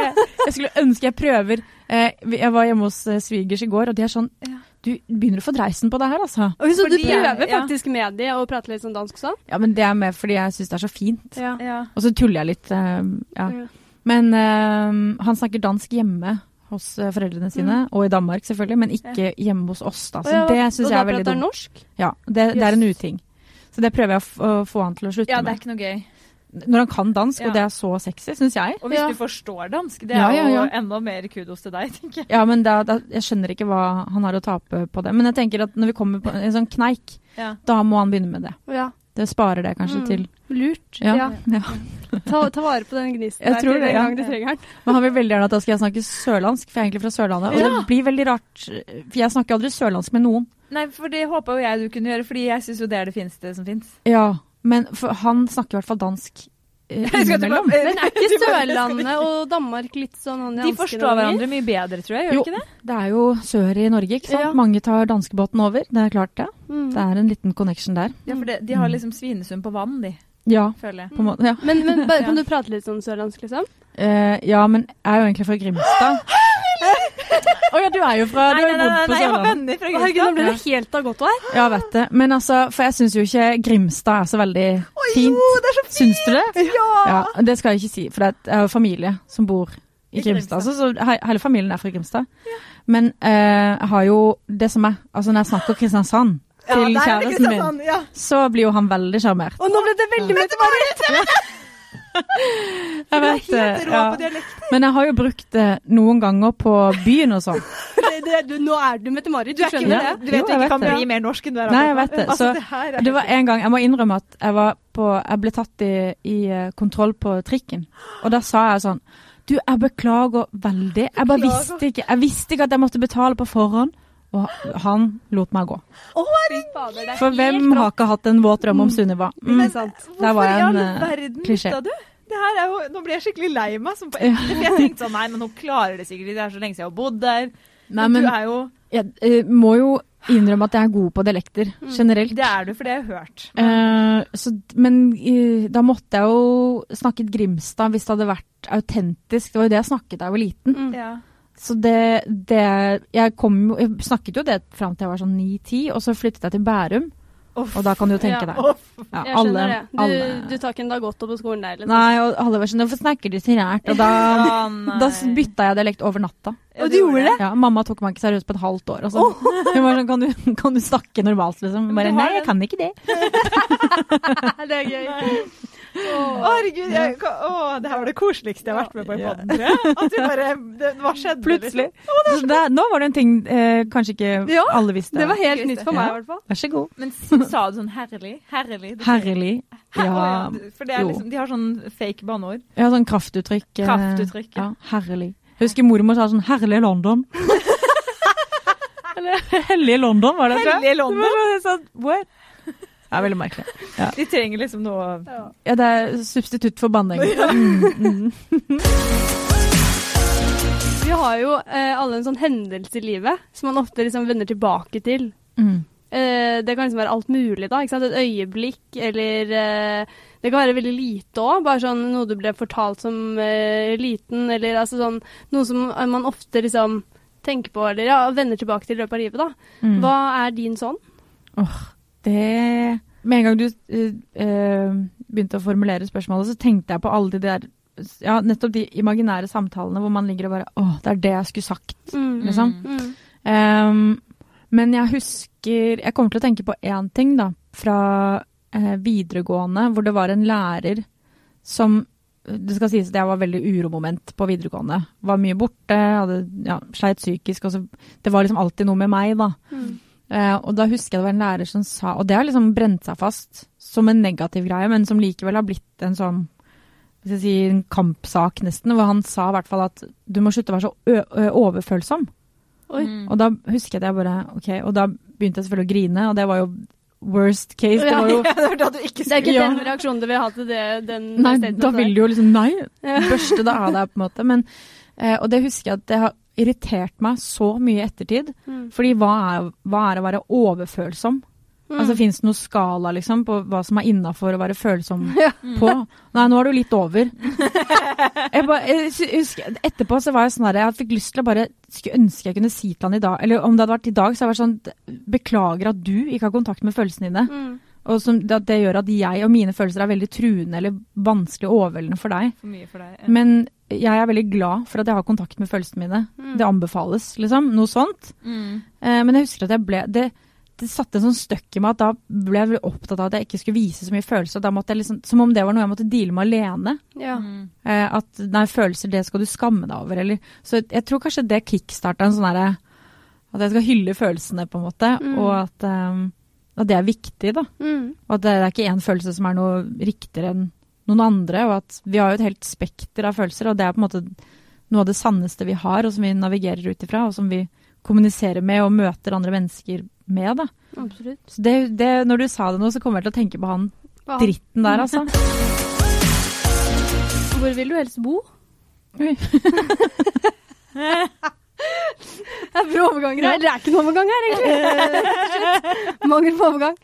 Jeg skulle ønske jeg prøver. Eh, jeg var hjemme hos eh, svigers i går, og de er sånn Ja. Du begynner å få dreisen på det her, altså. Oi, så du Fordi jeg- prøver ja. faktisk med de og prater litt sånn dansk sånn? Ja, men det er med fordi jeg syns det er så fint. Ja. Ja. Og så tuller jeg litt. eh, ja. Ja. Men eh, han snakker dansk hjemme hos foreldrene sine, og i Danmark selvfølgelig, men ikke hjemme hos oss. da. Så Mm. Og ja, det syns og jeg da er veldig prater han norsk? Ja, det, det er en uting. Så det prøver jeg å f- å få han til å slutte med. ja, det er ikke noe gøy. Når han kan dansk, Ja. og det er så sexy, syns jeg. Og hvis Ja. du forstår dansk, det er Ja, ja, ja. jo enda mer kudos til deg, tenker jeg. Ja, men da, da, jeg skjønner ikke hva han har å tape på det. Men jeg tenker at når vi kommer på en sånn kneik, Ja. da må han begynne med det. Ja. Det sparer det kanskje Mm. til Lurt. Ja. Ja. ja. Ta, ta vare på den gnisten Jeg der tror til det, den ja. gang du trenger den. Men han vil veldig gjerne at da skal jeg snakke sørlandsk, for jeg er egentlig fra Sørlandet. Og Ja. det blir veldig rart, for jeg snakker aldri sørlandsk med noen. Nei, for det håpa jo jeg du kunne gjøre, fordi jeg syns jo det er det fineste som fins. Ja, men for han snakker i hvert fall dansk eh, innimellom. Men er ikke Sørlandet og Danmark litt sånn De forstår hverandre mye bedre, tror jeg. Gjør Jo. ikke det? Det er jo sør i Norge, ikke sant? Ja. Mange tar danskebåten over, det er klart det. Mm. Det er en liten connection der. Ja, for det, de har liksom Svinesund på vann, de, Ja, føler jeg. på en måte. Ja, Men, men bare, kan du prate litt sånn sørlandsk, liksom? Uh, ja men jeg er jo egentlig fra Grimstad. Å ja, du er jo fra Du har jo bodd på jeg har Sørlandet. venner fra Grimstad. herregud, nå ble det helt av godt vær. Ja, vet det. Men altså, for jeg syns jo ikke Grimstad er så veldig fint. Jo, det er så fint! Syns du det? Ja! Ja, det skal jeg ikke si, for jeg har jo familie som bor i Grimstad. Grimstad. Så, så hele familien er fra Grimstad. Ja. Men uh, jeg har jo det som er Altså, når jeg snakker Kristiansand til er kjæresten min, Kristiansand, Ja. så blir jo han veldig sjarmert. Og nå ble det veldig mye Jeg Du er vet det. Ja. Men jeg har jo brukt det noen ganger på byen og sånn. Nå er du Mette-Marit, Du du er skjønner det? Du vet Jo, du ikke kan det. bli mer norsk enn du er Nei, jeg vet det. Så, Altså, det var en gang, Jeg må innrømme at jeg var på Jeg ble tatt i, i eh, kontroll på trikken. Og da sa jeg sånn Du, jeg beklager veldig. Jeg bare visste ikke Jeg visste ikke at jeg måtte betale på forhånd. Og han lot meg gå. Er For hvem har ikke hatt en våt drøm om Sunniva? Mm. Men. Der var hvorfor i en, all eh, verden klisjé. du? Det her er jo, nå blir jeg skikkelig lei meg. Som på ekte, for jeg tenkte sånn, nei, men hun klarer det sikkert. Det er så lenge siden jeg har bodd der. Nei, men, men du er jo Jeg eh, må jo innrømme at jeg er god på dialekter Mm. generelt. Det er du, for det har jeg hørt. Eh, så, men eh, da måtte jeg jo snakket Grimstad hvis det hadde vært autentisk. Det var jo det jeg snakket da jeg var liten. Mm. Ja. Så det, det jeg, kom, jeg snakket jo det fram til jeg var sånn 9-10, og så flyttet jeg til Bærum. Off, Og da kan du jo tenke Ja. deg. Ja, Jeg alle, skjønner det. Du, alle- du tar ikke en dag godt på skolen der, liksom. Nei, og alle var sånn 'Hvorfor snakker du så rært? Og da, Ja, da bytta jeg dialekt over natta. Ja, du gjorde det? Ja, Mamma tok meg ikke seriøst på et halvt år. Og så. Hun var sånn kan du, 'Kan du snakke normalt?' liksom. Bare 'Nei, jeg kan ikke det'. det er gøy. Å, herregud, jeg, å, det her var det koseligste jeg har vært med på i poden, tror jeg. At vi bare, det, hva skjedde? Plutselig. Å, det, nå var det en ting eh, kanskje ikke Ja, alle visste. Det var helt nytt for meg, i hvert fall. Vær så god. Liksom? Men sa du sånn herlig? Herlig? Herlig. Her- Ja. ja. For det er liksom, de har sånn fake banneord. Ja, sånn kraftuttrykk. eh, Kraftuttrykk, ja. Ja, herlig. Jeg husker mormor sa sånn 'herlig London'. Eller 'hellige London', var det, tror jeg. Hellige London. Det var sånn, what? Det er veldig merkelig. De trenger liksom noe Ja, det er substitutt for banning. Mm, mm. Vi har jo eh, alle en sånn hendelse i livet som man ofte liksom vender tilbake til. Mm. Eh, det kan liksom være alt mulig, da. Ikke sant? Et øyeblikk, eller eh, Det kan være veldig lite òg. Bare sånn noe du ble fortalt som eh, liten, eller altså sånn Noe som eh, man ofte liksom tenker på, eller ja, vender tilbake til i løpet av livet, da. Mm. Hva er din sånn? Det Med en gang du eh, eh, begynte å formulere spørsmålet, så tenkte jeg på alle de der ja, nettopp de imaginære samtalene hvor man ligger og bare Å, det er det jeg skulle sagt, Mm. liksom. Mm. Um, men jeg husker Jeg kommer til å tenke på én ting, da, fra eh, videregående, hvor det var en lærer som Det skal sies at jeg var veldig uromoment på videregående. Var mye borte, hadde, ja, sleit psykisk. Og så, det var liksom alltid noe med meg, da. Mm. Eh, og da husker jeg det var en lærer som sa Og det har liksom brent seg fast som en negativ greie, men som likevel har blitt en sånn hvis jeg sier, en kampsak, nesten. Hvor han sa i hvert fall at du må slutte å være så ø ø overfølsom. Oi. Mm. Og da husker jeg at jeg bare OK. Og da begynte jeg selvfølgelig å grine, og det var jo worst case. Det Ja. var jo Ja, det var ikke Det er ikke den reaksjonen du vil ha til det, den Nei, da vil du jo liksom Nei, børste det av deg, på en måte. Men, eh, og det husker jeg at det har irritert meg så mye i ettertid. Mm. Fordi hva er, hva er å være overfølsom? Mm. Altså Fins det noen skala liksom, på hva som er innafor å være følsom Ja. på? Nei, nå er du litt over. jeg ba, jeg husker, etterpå så var jeg sånn der, jeg fikk lyst til å bare Skulle ønske jeg kunne si til han i dag Eller om det hadde vært i dag, så hadde jeg vært sånn Beklager at du ikke har kontakt med følelsene dine. Mm. Og som, det, det gjør at jeg og mine følelser er veldig truende eller vanskelig og overveldende for deg. For mye for deg. ja. Men jeg er veldig glad for at jeg har kontakt med følelsene mine. Mm. Det anbefales, liksom. Noe sånt. Mm. Eh, men jeg husker at jeg ble det, det satte en sånn støkk i meg at da ble jeg veldig opptatt av at jeg ikke skulle vise så mye følelser. Da måtte jeg liksom, som om det var noe jeg måtte deale med alene. Ja. Mm. Eh, at nei, følelser, det skal du skamme deg over. Eller, så jeg tror kanskje det kickstarta en sånn herre At jeg skal hylle følelsene, på en måte. Mm. Og at, um, at det er viktig, da. Mm. Og at det er ikke én følelse som er noe riktigere enn noen andre. Og at vi har jo et helt spekter av følelser, og det er på en måte noe av det sanneste vi har, og som vi navigerer ut ifra, og som vi kommuniserer med og møter andre mennesker med. da. Absolutt. Så det, det, når du sa det nå, så kommer jeg til å tenke på han ja. dritten der, altså. Hvor vil du helst bo? Oi. Det er bra overganger her. Det er ikke noen overgang her, egentlig. Mangel på overgang.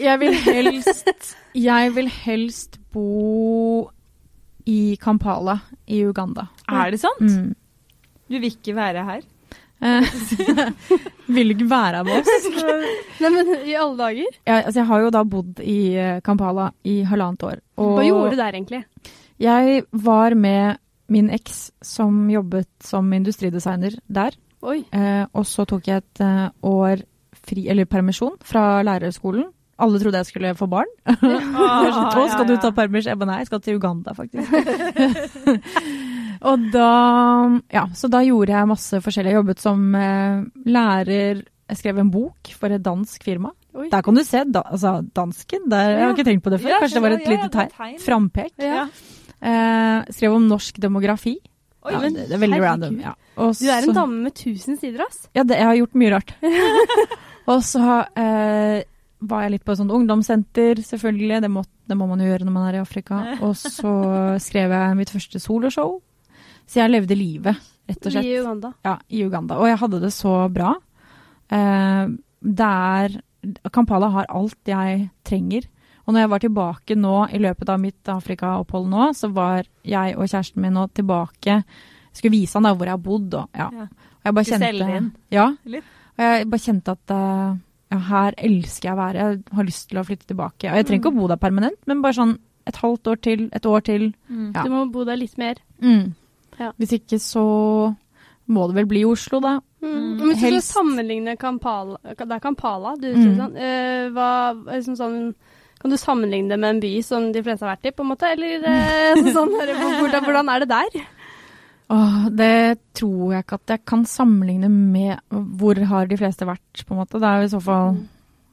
Jeg vil helst Jeg vil helst bo i Kampala i Uganda. Er det sant? Mm. Du vil ikke være her? Eh, vil ikke være med oss. Nei, men i alle dager. Jeg, altså jeg har jo da bodd i eh, Kampala i halvannet år. Hva gjorde du der, egentlig? Jeg var med min eks som jobbet som industridesigner der. Eh, og så tok jeg et eh, år fri, eller permisjon fra lærerskolen. Alle trodde jeg skulle få barn. Ah, Å, skal du ta permisjon? Jeg bare nei, jeg skal til Uganda, faktisk. og da Ja, så da gjorde jeg masse forskjellig. Jeg jobbet som eh, lærer. Jeg skrev en bok for et dansk firma. Oi. Der kan du se da, altså, dansken. Der, jeg har ikke tenkt på det før. Ja, Kanskje det var et ja, ja, lite tegn. tegn. Frampek. Ja. Eh, skrev om norsk demografi. Oi, ja, det, det er veldig random. Ja. Og Du er en dame med tusen sider, ass. Ja, det, jeg har gjort mye rart. og så eh, var jeg litt på et sånt ungdomssenter, selvfølgelig. Det må, det må man jo gjøre når man er i Afrika. Og så skrev jeg mitt første soloshow. Så jeg levde livet, rett og slett. I Uganda. Ja, i Uganda. Og jeg hadde det så bra. Eh, det er Kampala har alt jeg trenger. Og når jeg var tilbake nå i løpet av mitt Afrika-opphold nå, så var jeg og kjæresten min nå tilbake Skulle vise han da hvor jeg har bodd og ja. Ja. Og jeg bare kjente inn Ja. litt. Og jeg bare kjente at eh, ja, her elsker jeg å være. Jeg har lyst til å flytte tilbake. Og jeg trenger ikke å bo der permanent, men bare sånn et halvt år til, et år til. Ja. Du må bo der litt mer. Mm. Ja. Hvis ikke så må det vel bli Oslo, da. Mm. Mm. Men Hvis du skal sammenligne Kampala Det er Kampala, du Mm. sånn. Uh, hva, liksom sånn Kan du sammenligne det med en by som de fleste har vært i, på en måte? Eller eh, sånn, hvordan, hvordan er det der? Åh, det tror jeg ikke at jeg kan sammenligne med hvor har de fleste vært, på en måte. Det er jo i så fall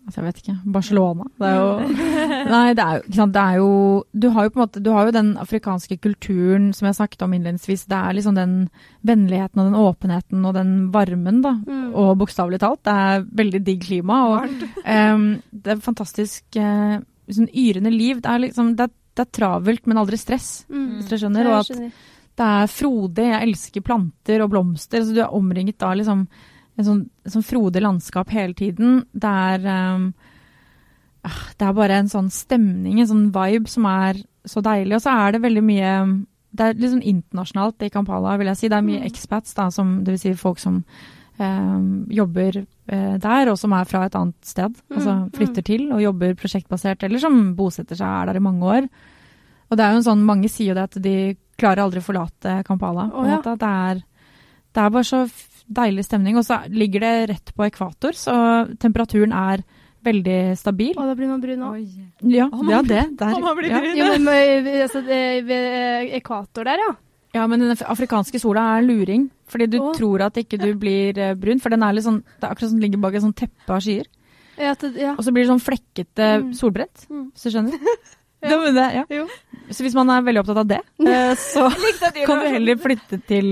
altså jeg vet ikke, Barcelona. Det er jo Nei, det er jo ikke sant. Det er jo Du har jo på en måte Du har jo den afrikanske kulturen som jeg snakket om innledningsvis. Det er liksom den vennligheten og den åpenheten og den varmen, da. Mm. Og bokstavelig talt. Det er veldig digg klima. Og um, det er fantastisk uh, sånn yrende liv. Det er liksom det er, det er travelt, men aldri stress, Mm. hvis dere skjønner. Og at. Det er frodig. Jeg elsker planter og blomster. Så du er omringet av liksom en sånn, sånn frodig landskap hele tiden. Det er ah, Det er bare en sånn stemning, en sånn vibe, som er så deilig. Og så er det veldig mye Det er litt sånn internasjonalt i Kampala, vil jeg si. Det er mye Mm. expats, da, som, det vil si folk som Um, jobber uh, der, og som er fra et annet sted. Altså Mm, flytter til og jobber prosjektbasert, eller som bosetter seg er der i mange år. Og det er jo en sånn, Mange sier jo det at de klarer aldri å forlate Kampala. Oh, ja. Det, er, det er bare så deilig stemning. Og så ligger det rett på ekvator, så temperaturen er veldig stabil. Å, da blir man brun òg. Ja, man ja det. Der, å, man blir ja. brun. Jo, men altså, ved ekvator der, ja. ja, men den afrikanske sola er luring. Fordi du Å. tror at ikke du blir eh, brun. For den er litt sånn, det er akkurat som den ligger bak et sånt teppe av skyer. Ja, det- ja. Og så blir det sånn flekkete Mm. solbrett, Mm. hvis du skjønner. Ja, det, ja. Så hvis man er veldig opptatt av det, eh, så kan du heller flytte til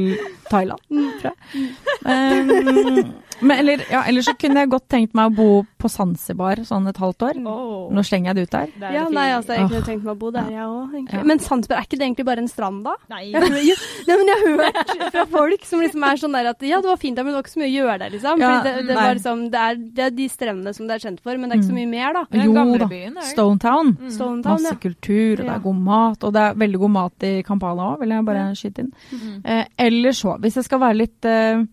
Thailand, tror jeg. Um, men eller, ja, eller, så kunne jeg godt tenkt meg å bo på Zanzibar sånn et halvt år. Oh. Nå slenger jeg det ut der. det er Ja, nei, altså, jeg kunne tenkt meg å bo der, jeg òg. Ja. Men Zanzibar, er ikke det egentlig bare en strand, da? Nei. Jeg, nei, men jeg har hørt fra folk som liksom er sånn der at ja, det var fint der, men det var ikke så mye å gjøre der, liksom. Ja, det, det, liksom, det, er, det er de strendene som det er kjent for, men det er ikke så Mm. mye mer, da. Jo gamle da. Stone Town? Stonetown. Mm. Stone Town, Masse kultur, og det er god mat. Og det er veldig god mat i Kampala òg, vil jeg bare skyte inn. Mm. Eh, eller så, hvis jeg skal være litt eh,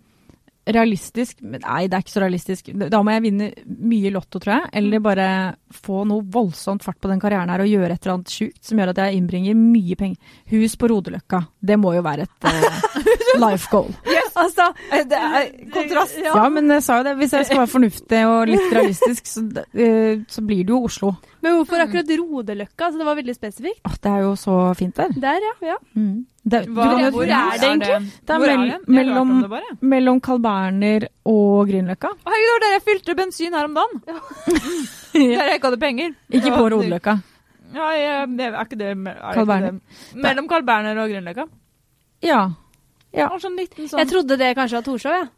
realistisk Nei, det er ikke så realistisk. Da må jeg vinne mye Lotto, tror jeg. Eller bare få noe voldsomt fart på den karrieren her og gjøre et eller annet sjukt som gjør at jeg innbringer mye penger. Hus på Rodeløkka. Det må jo være et uh, life goal. Altså, Det er kontrast. Ja. men jeg sa jo det. Hvis jeg skal være fornuftig og litt realistisk, så, uh, så blir det jo Oslo. Men hvorfor akkurat Rodeløkka? Altså, det var veldig spesifikt. Åh, det er jo så fint der. Der, ja. ja. Mm. Det, Hva, jo- hvor er det egentlig? Det er mell- det? Mellom- om det bare. mellom Carl Berner og Grünerløkka. Herregud, det var der jeg fylte bensin her om dagen. Der jeg ikke hadde penger. Ikke på Rodeløkka. Ja, jeg, er ikke det, er ikke det? Mellom Carl Berner og Grünerløkka. Ja. Ja. Sånn liten sånn Jeg trodde det kanskje var Torshov, jeg.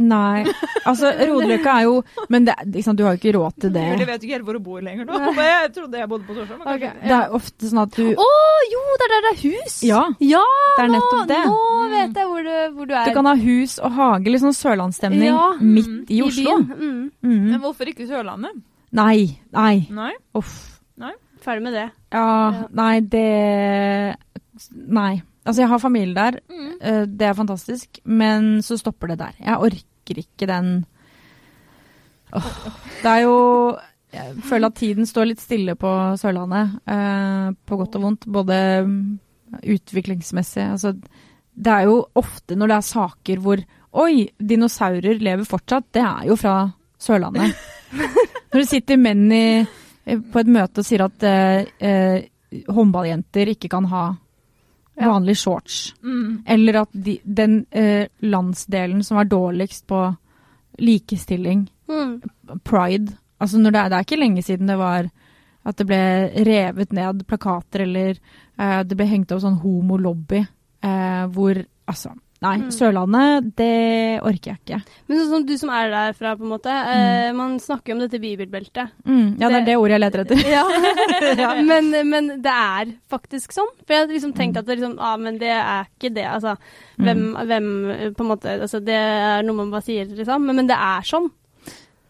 Nei. Altså, Rodeløkka er jo Men det, liksom, du har jo ikke råd til det. Jeg vet ikke helt hvor du bor lenger nå. Men jeg trodde jeg bodde på Torshov. Okay. Det er ofte sånn at du Å, jo, det er der det er hus! Ja, Ja, det er nå, nettopp det. nå vet jeg hvor du, hvor du er. Du kan ha hus og hage, litt sånn sørlandsstemning, Ja. midt i Oslo. byen. Mm. Mm. Men hvorfor ikke Sørlandet? Nei. Nei. Nei. Uff. Ferdig med det. Ja, nei, det Nei. Altså, jeg har familie der. Mm. eh, Det er fantastisk. Men så stopper det der. Jeg orker ikke den Åh, Det er jo Jeg føler at tiden står litt stille på Sørlandet. eh, på godt og vondt. Både utviklingsmessig Altså, det er jo ofte når det er saker hvor Oi, dinosaurer lever fortsatt. Det er jo fra Sørlandet. Når det sitter menn i, på et møte og sier at eh, eh, håndballjenter ikke kan ha vanlige shorts. Mm. Eller at de, den eh, landsdelen som er dårligst på likestilling, Mm. pride Altså når det, er, det er ikke lenge siden det var at det ble revet ned plakater, eller eh, det ble hengt opp sånn homolobby, eh, hvor Altså, nei. Mm. Sørlandet, det orker jeg ikke. Men sånn som du som er derfra, på en måte. Eh, man snakker jo om dette bibelbeltet. Mm, ja, det er Det- det ordet jeg leter etter. Ja, men, men det er faktisk sånn. For jeg hadde liksom tenkt at det liksom, ah, men det er ikke det. Altså, hvem, hvem på en måte altså, Det er noe man bare sier, liksom. Men, men det er sånn.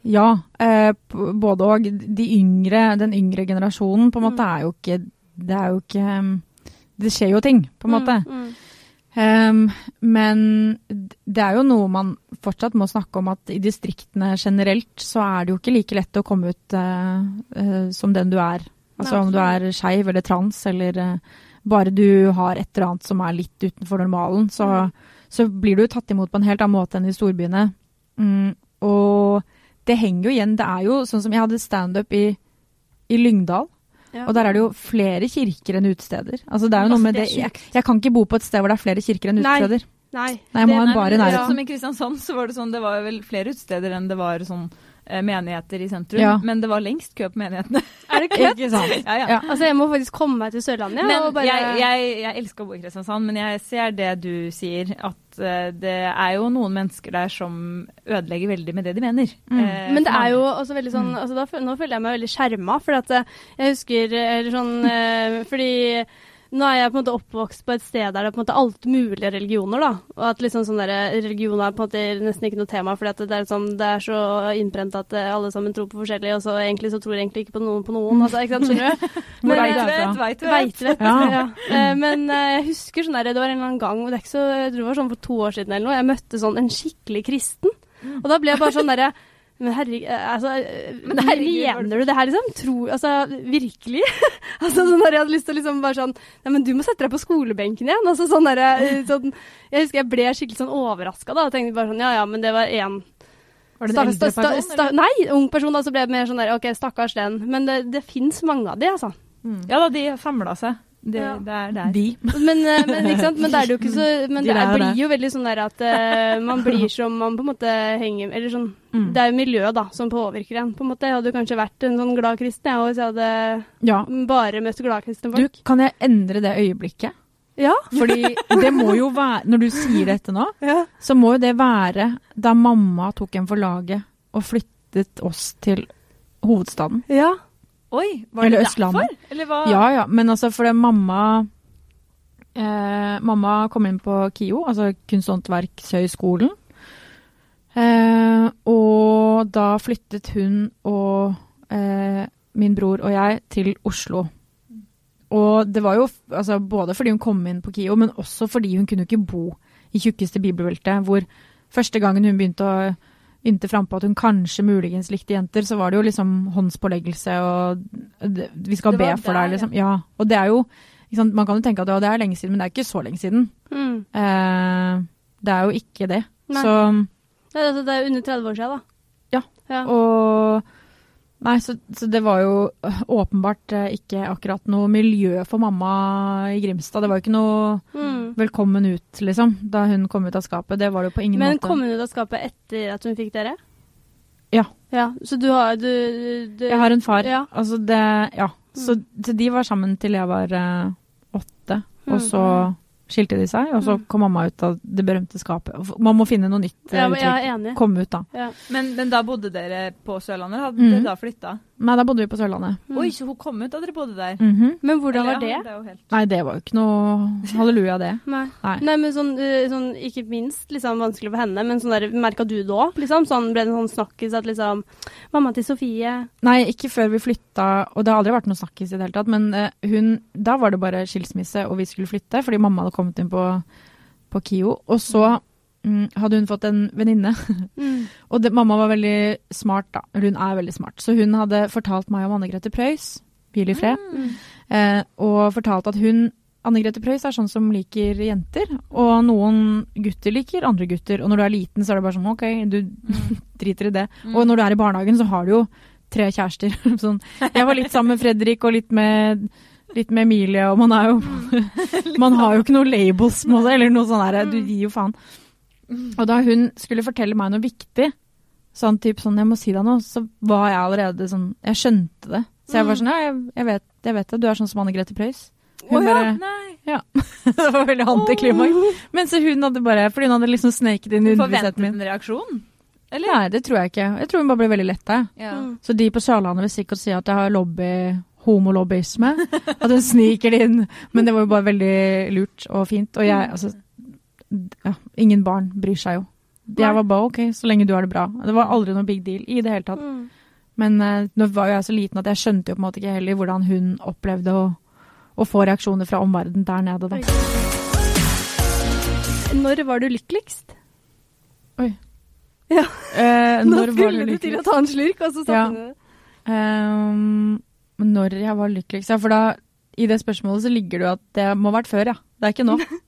Ja, eh, både og. De yngre, den yngre generasjonen på en måte Mm. er jo ikke Det er jo ikke Det skjer jo ting, på en måte. Mm, mm. Um, men det er jo noe man fortsatt må snakke om, at i distriktene generelt så er det jo ikke like lett å komme ut uh, uh, som den du er. Altså Nei, om du er skeiv eller trans, eller uh, bare du har et eller annet som er litt utenfor normalen, så, Mm. så blir du tatt imot på en helt annen måte enn i storbyene. Mm, og det henger jo igjen. Det er jo sånn som jeg hadde standup i, i Lyngdal. Ja. Og der er det jo flere kirker enn utesteder. Altså det er jo noe Altså, med det jeg, jeg kan ikke bo på et sted hvor det er flere kirker enn Nei. utesteder. Nei. Nei, jeg må ha en bar i nærheten. Som i Kristiansand, så var det sånn, det var vel flere utesteder enn det var sånn menigheter i sentrum. Ja. Men det var lengst kø på menighetene. Er det kødd? Ja, ja. Altså, jeg må faktisk komme meg til Sørlandet. Men bare... jeg, jeg, jeg elsker å bo i Kristiansand, men jeg ser det du sier, at uh, det er jo noen mennesker der som ødelegger veldig med det de mener. Mm. Eh, Men det er jo også veldig sånn Mm. altså da, Nå føler jeg meg veldig skjerma, for at eh, jeg husker eh, eller sånn eh, Fordi nå er jeg på en måte oppvokst på et sted der det er på en måte alt mulige religioner, da. Og at liksom sånn der, religion er på en måte nesten ikke noe tema, fordi at det er, sånn, det er så innprent at eh, alle sammen tror på forskjellig, og så egentlig så tror egentlig ikke på noen på noen. Altså, ikke sant, skjønner du? Men, Veit vet, veit du vet. Ja. Ja. Eh, men eh, jeg husker sånn der, det var en eller annen gang, det er ikke så, jeg tror det var sånn for to år siden eller noe, jeg møtte sånn en skikkelig kristen. Og da ble jeg bare sånn derre men herregud, altså, eh, Men herregud, mener du det her, liksom? Tro, altså, virkelig? altså, sånn der, jeg hadde lyst til å liksom bare sånn Nei, men du må sette deg på skolebenken igjen. Altså, sånn der, eh, sånn, jeg husker jeg ble skikkelig sånn overraska da, og tenkte bare sånn Ja ja, men det var én Var det en eldre person? Nei, ung person. Da, så ble det mer sånn der OK, stakkars den. Men det, det fins mange av de, altså. Mm. Ja da, de samla seg. Det, Ja. det er der. De. Men, eh, men, ikke sant? men det er jo ikke så Men De det er, blir jo veldig sånn der at uh, man blir som man på en måte henger Eller sånn Mm. Det er jo miljøet da som påvirker en. på en måte. Jeg hadde jo kanskje vært en sånn glad kristen jeg, hvis jeg hadde Ja. bare møtt gladkristne Du, folk. kan jeg endre det øyeblikket? Ja. Fordi det må jo være Når du sier dette nå, ja. så må jo det være da mamma tok en for laget og flyttet oss til hovedstaden. ja. Oi, var Eller det derfor? Eller hva? Ja ja, men altså fordi mamma eh, Mamma kom inn på KIO, altså Kunst- og håndverkshøgskolen. Eh, og da flyttet hun og eh, min bror og jeg til Oslo. Og det var jo altså, både fordi hun kom inn på KIO, men også fordi hun kunne ikke bo i tjukkeste bibelbeltet, hvor første gangen hun begynte å ynte frampå at hun kanskje muligens likte jenter, så var det jo liksom håndspåleggelse og Vi skal be for deg, liksom. Ja. Og det er jo sant, Man kan jo tenke at det er lenge siden, men det er ikke så lenge siden. Mm. Eh, det er jo ikke det. Nei. Så Det, det er under 30 år siden, da. Ja. ja. Og Nei, så, så det var jo øh, åpenbart eh, ikke akkurat noe miljø for mamma i Grimstad. Det var jo ikke noe Mm. velkommen ut, liksom, da hun kom ut av skapet. Det var det jo på ingen Men måte. kom hun ut av skapet etter at hun fikk dere? Ja. ja. Så du har du, du Jeg har en far. Ja. Altså det Ja. Så, så de var sammen til jeg var uh, åtte, Mm. og så skilte de seg, og så Mm. kom mamma ut av det berømte skapet. Man må finne noe nytt eh, Ja, jeg uttrykk. Komme ut, da. Ja. Men, men da bodde dere på Sørlandet? Hadde mm. dere da flytta? Nei, da bodde vi på Sørlandet. Mm. Oi, så hun kom ut da dere bodde der? Mhm. Men hvordan Eller, var det? ja, det helt... Nei, det var jo ikke noe halleluja, det. Nei. Nei. Nei, men sånn, eh, sånn ikke minst liksom, vanskelig for henne, men sånn der, merka du det òg? Liksom? Sånn, ble det en sånn snakkis at liksom Mamma til Sofie Nei, ikke før vi flytta, og det har aldri vært noe snakkis i det hele tatt, men uh, hun Da var det bare skilsmisse, og vi skulle flytte, fordi mamma hadde kommet inn på, på KIO. Og så mm, hadde hun fått en venninne. mm. Og det, mamma var veldig smart, da. Hun er veldig smart. Så hun hadde fortalt meg om Anne Grete Preus, hvil i fred, Mm. eh, og fortalt at hun Anne Grete Preus er sånn som liker jenter, og noen gutter liker andre gutter. Og når du er liten, så er det bare sånn OK, du driter i det. Mm. Og når du er i barnehagen, så har du jo tre kjærester. sånn. Jeg var litt sammen med Fredrik og litt med, litt med Emilie, og man er jo Man har jo ikke noe labels eller noe sånt der. Du gir jo faen. Og da hun skulle fortelle meg noe viktig, sånn typ sånn jeg må si deg noe, så var jeg allerede sånn Jeg skjønte det. Så jeg var sånn ja, jeg, jeg, vet, jeg vet det, du er sånn som Anne Grete Preus. Hun ja, bare nei. Det var veldig antiklimaks. Men så hun hadde bare Fordi hun hadde liksom sneket inn i underbevisstheten min. forventet en reaksjon? Eller? Nei, det tror jeg ikke. Jeg tror hun bare ble veldig letta. Ja. Mm. Så de på Sørlandet vil sikkert si at jeg har lobby homolobbyisme. At hun sniker det inn. Men det var jo bare veldig lurt og fint. Og jeg, altså ja, Ingen barn bryr seg jo. jeg var bare OK, så lenge du har det bra. Det var aldri noe big deal i det hele tatt. Mm. Men uh, nå var jo jeg så liten at jeg skjønte jo på en måte ikke heller hvordan hun opplevde å, å få reaksjoner fra omverdenen der nede, da. Når var du lykkeligst? Oi. Nå når var skulle du du til å ta en slurk, og så satte Ja. du. Um, når jeg var lykkeligst? Ja, for da, i det spørsmålet så ligger det jo at det må ha vært før, ja. Det er ikke nå.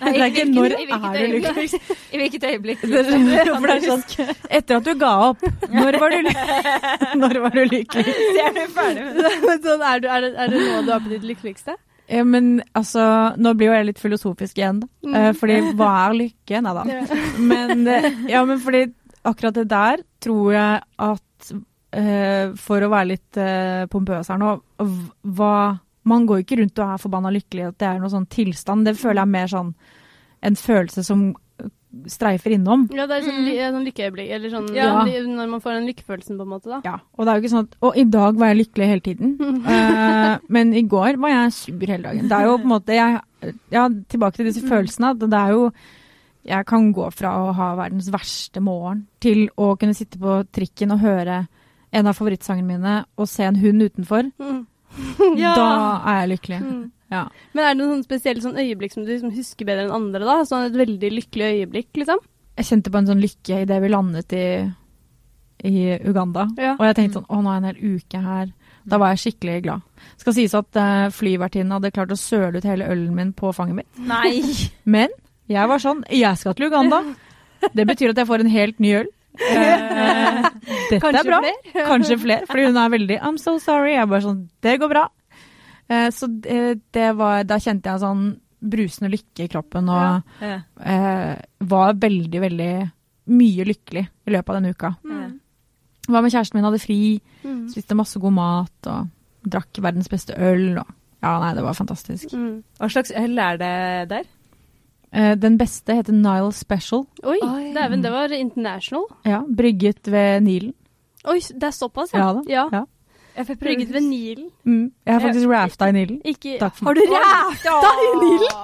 Nei, det er ikke når er du lykkeligst. I hvilket øyeblikk? Det, for det er sånn, etter at du ga opp, når var du, når var du lykkelig? er du ferdig med det? sånn, er, du, er, det, er det nå du er på ditt lykkeligste? Ja, men altså, nå blir jo jeg litt filosofisk igjen, da. Mm. Eh, fordi hva er lykke? Nei da. Men, eh, ja, men fordi akkurat det der tror jeg at eh, For å være litt uh, pompøs her nå hva, Man går ikke rundt og er forbanna lykkelig, at det er noen sånn tilstand. Det føler jeg er mer sånn en følelse som eh, streifer innom. Ja, det er sånn, ly- sånn lykkeøyeblikk, eller sånn Ja. når man får den lykkefølelsen, på en måte, da. Ja, og det er jo ikke sånn at Og i dag var jeg lykkelig hele tiden. uh, men i går var jeg sur hele dagen. Det er jo på en måte jeg, Ja, tilbake til disse følelsene. at Det er jo Jeg kan gå fra å ha verdens verste morgen til å kunne sitte på trikken og høre en av favorittsangene mine og se en hund utenfor. Mm. Da er jeg lykkelig. Mm. Ja. Men er det noen spesielle sånn øyeblikk som du liksom husker bedre enn andre, da? Sånn et veldig lykkelig øyeblikk, liksom? Jeg kjente på en sånn lykke idet vi landet i, i Uganda. Ja. Og jeg tenkte sånn Å, nå er jeg en hel uke her. Da var jeg skikkelig glad. Skal sies at uh, flyvertinnen hadde klart å søle ut hele ølen min på fanget mitt. Nei. Men jeg var sånn Jeg skal til Uganda. Det betyr at jeg får en helt ny øl. Eh, dette Kanskje er bra. Fler. Kanskje flere. Fordi hun er veldig I'm so sorry. Jeg er bare sånn Det går bra. Eh, så det, det var Da kjente jeg sånn brusende lykke i kroppen og Ja. eh, var veldig, veldig mye lykkelig i løpet av denne uka. Mm. Var med kjæresten min, hadde fri, Mm. spiste masse god mat og drakk verdens beste øl. Og, ja, nei, det var fantastisk. Mm. Hva slags øl er det der? Eh, den beste heter Nile Special. Oi, Oi. dæven, det var international. Ja, brygget ved Nilen. Oi, det er såpass, Ja ja. da. ja. Ja. Jeg får Brygget ved Nilen. Mm. Jeg har faktisk rafta i Nilen. Ikke Takk for Har du rafta i Nilen?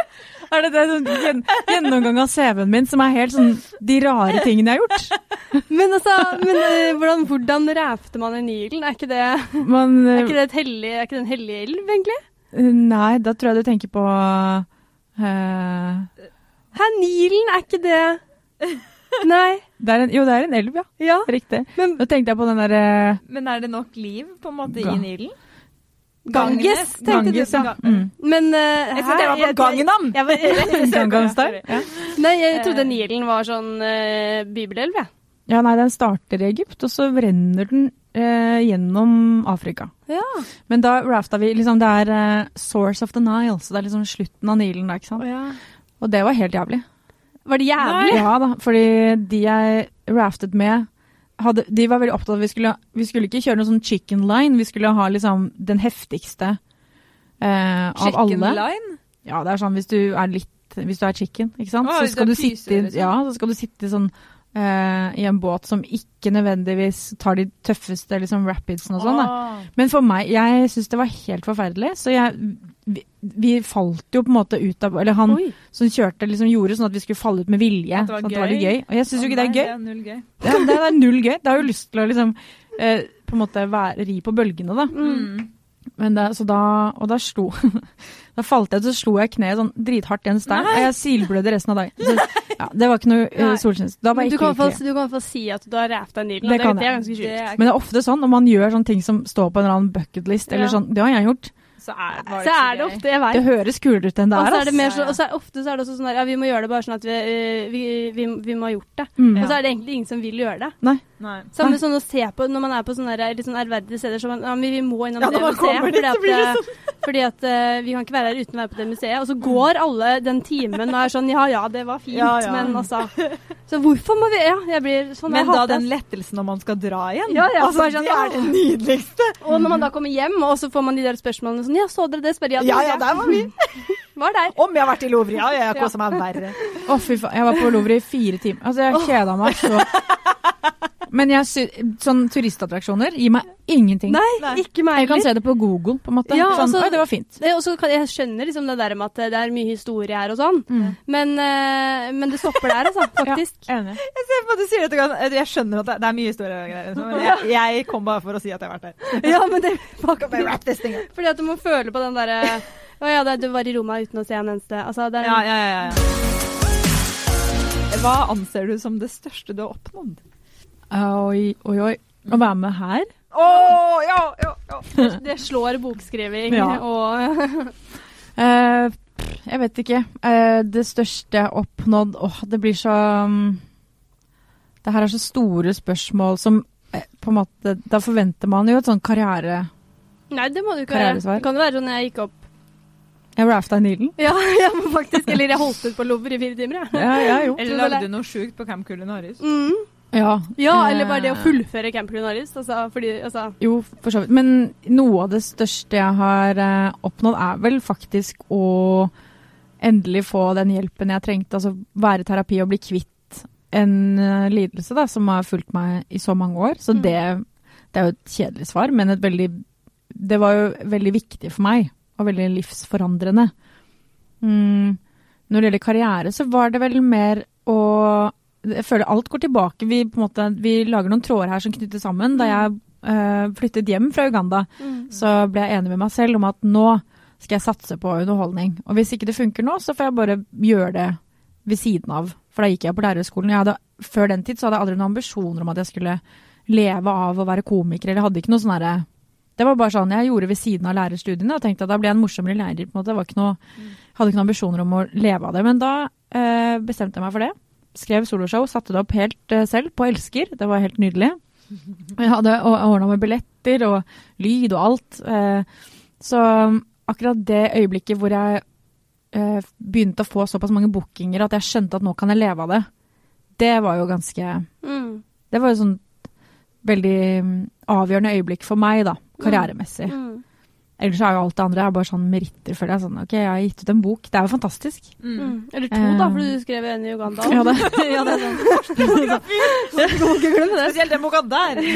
Er det det sånn gjen gjennomgang av CV-en min som er helt sånn de rare tingene jeg har gjort? Men altså, men, eh, hvordan, hvordan ræfter man i Nilen? Er ikke det, man, er eh, ikke det, et hellig, er ikke det en hellig elv, egentlig? Nei, da tror jeg du tenker på uh, Hæ, Nilen, er ikke det Nei. det er en, Jo, det er en elv, ja. Ja. Riktig. Men Nå tenkte jeg på den derre uh, Men er det nok liv på en måte Ga- i Nilen? Ganges, tenkte Ganges, du. ja. Mm. Men uh, Jeg trodde jeg var på Gangnam! Gangnam Style. Ja. nei, jeg trodde Nilen var sånn uh, bibelelv, jeg. ja, nei, den starter i Egypt, og så renner den eh, gjennom Afrika. Ja. Men da rafta vi liksom Det er eh, source of the Nile, så det er liksom slutten av Nilen, da, ikke sant. Og det var helt jævlig. Var det jævlig? Ja da, fordi de jeg raftet med, hadde, de var veldig opptatt av at vi skulle, vi skulle ikke kjøre noen sånn chicken line, vi skulle ha liksom den heftigste eh, av Chicken alle. line? Ja, det er sånn hvis du er litt Hvis du er chicken, ikke sant, Å, så skal sitte, liksom. ja, så skal du sitte sånn eh, i en båt som ikke nødvendigvis tar de tøffeste liksom rapidsene og sånn. Oh. Men for meg, jeg syns det var helt forferdelig, så jeg vi, vi falt jo på en måte ut av Eller han Oi. som kjørte, liksom gjorde sånn at vi skulle falle ut med vilje. At det var sånn at det var gøy? gøy. Og jeg syns jo ikke det er gøy. Det er null gøy. Det er, det er null gøy. Det har jo lyst til å liksom uh, på en måte være, ri på bølgene, da. Mm. Men det, så da, og da slo Da falt jeg, så slo jeg kneet sånn drithardt i en stein, og jeg silblødde resten av dagen. Så, ja, det var ikke noe uh, solskinns. Da var jeg du ikke kan, i hvert fall- lykkelig. du kan i hvert fall si at du har rævt deg Nilen. Det og Det, det er ganske sjukt. er, Men det er ofte sånn når man gjør sånne ting som står på en eller annen bucketlist, eller Ja. sånn. Det har jeg gjort. så er, var Så er det ofte, jeg Det høres kulere ut enn det Og er. så er det mer så, og så er, ofte så er det også sånn der, ja, vi må gjøre det bare sånn at vi, eh, vi, vi, vi må ha gjort det. Mm. Og så er det egentlig ingen som vil gjøre det. Nei. Samme sånn å se på når man er på sånne der, litt sånn ærverdige steder. Så man, ja, men vi må innom Ja, det museet. Fordi at, eh, fordi at uh, vi kan ikke være her uten å være på det museet. Og så går alle den timen og er sånn ja ja, det var fint, Ja, ja. men altså Så hvorfor må vi Ja, jeg blir sånn. Men da den lettelsen når man skal dra igjen. Ja, ja, altså, sånn, det er det nydeligste. Og når man da kommer hjem, og så får man de der spørsmålene sånn Ja, så dere det? Spør jeg. Ja, ja, der var vi. Var der. Om jeg har vært i Louvre, ja. Jeg har kosa meg verre. Å, fy faen. Jeg var på Louvre i fire timer. Altså, jeg kjeda meg så Men jeg sy sånn turistattraksjoner gir meg ingenting. Nei, Nei. ikke meg Jeg kan se det på Google, på en måte. Ja, sånn, altså- Oi, det var fint. Det, og så kan, jeg skjønner liksom det der med at det er mye historie her og sånn, Mm. men, eh, men det stopper der, altså. Faktisk. Enig. Jeg ser på at du sier dette, Gan. jeg skjønner at det, er mye historie og greier. Men jeg, jeg kom bare for å si at jeg har vært der. Ja, men det bare wrap this thing. Fordi at du må føle på den derre Å ja, det, du var i Roma uten å se en eneste Altså, det er Ja, ja, ja, ja. Hva anser du som det største du har oppnådd? Oi, oi, oi. Å være med her? Å, ja, ja, ja. Det slår bokskriving Ja. og uh, jeg vet ikke. Uh, det største jeg har oppnådd Åh, det blir så um, Det her er så store spørsmål som uh, på en måte Da forventer man jo et sånn karriere... Nei, det må du ikke være. Det kan jo være sånn jeg gikk opp Jeg rafta i Nilen. Ja, ja faktisk. Eller jeg holdt ut på Lover i fire timer, jeg. Ja, ja, jo. Eller lagde du noe sjukt på Camp Culinaris? Mm. Ja, Ja, Eh, eller bare det å fullføre Camp Culinaris. Altså, fordi altså Jo, for så vidt. Men noe av det største jeg har eh, oppnådd, er vel faktisk å endelig få den hjelpen jeg trengte. Altså være i terapi og bli kvitt en uh, lidelse da, som har fulgt meg i så mange år. Så Mm. det, det er jo et kjedelig svar, men et veldig Det var jo veldig viktig for meg, og veldig livsforandrende. Mm, når det gjelder karriere, så var det vel mer å Jeg føler alt går tilbake. Vi, måte, vi lager noen tråder her som knytter sammen. Da jeg eh, flyttet hjem fra Uganda, mm. så ble jeg enig med meg selv om at nå skal jeg satse på underholdning. Og hvis ikke det funker nå, så får jeg bare gjøre det ved siden av. For da gikk jeg på lærerhøgskolen. Jeg hadde, før den tid så hadde jeg aldri noen ambisjoner om at jeg skulle leve av å være komiker, eller hadde ikke noe sånn herre Det var bare sånn jeg gjorde ved siden av lærerstudiene og tenkte at da ble jeg en morsommere lærer. på en måte. Var ikke noe, hadde ikke noen ambisjoner om å leve av det. Men da øh, bestemte jeg meg for det. Skrev soloshow, satte det opp helt eh, selv på Elsker. Det var helt nydelig. Jeg hadde ordna med billetter og lyd og alt. Eh, så akkurat det øyeblikket hvor jeg eh, begynte å få såpass mange bookinger at jeg skjønte at nå kan jeg leve av det, det var jo ganske Mm. Det var jo sånn veldig mm, avgjørende øyeblikk for meg, da, karrieremessig. Mm. Ellers er jo alt det andre er bare sånn meritter, føler jeg. Sånn, ok, jeg har gitt ut en bok. Det er jo fantastisk. Mm. Eller to, da, for du skrev en i Uganda. Ja, det, ja, det er sånn. Spesielt den boka der.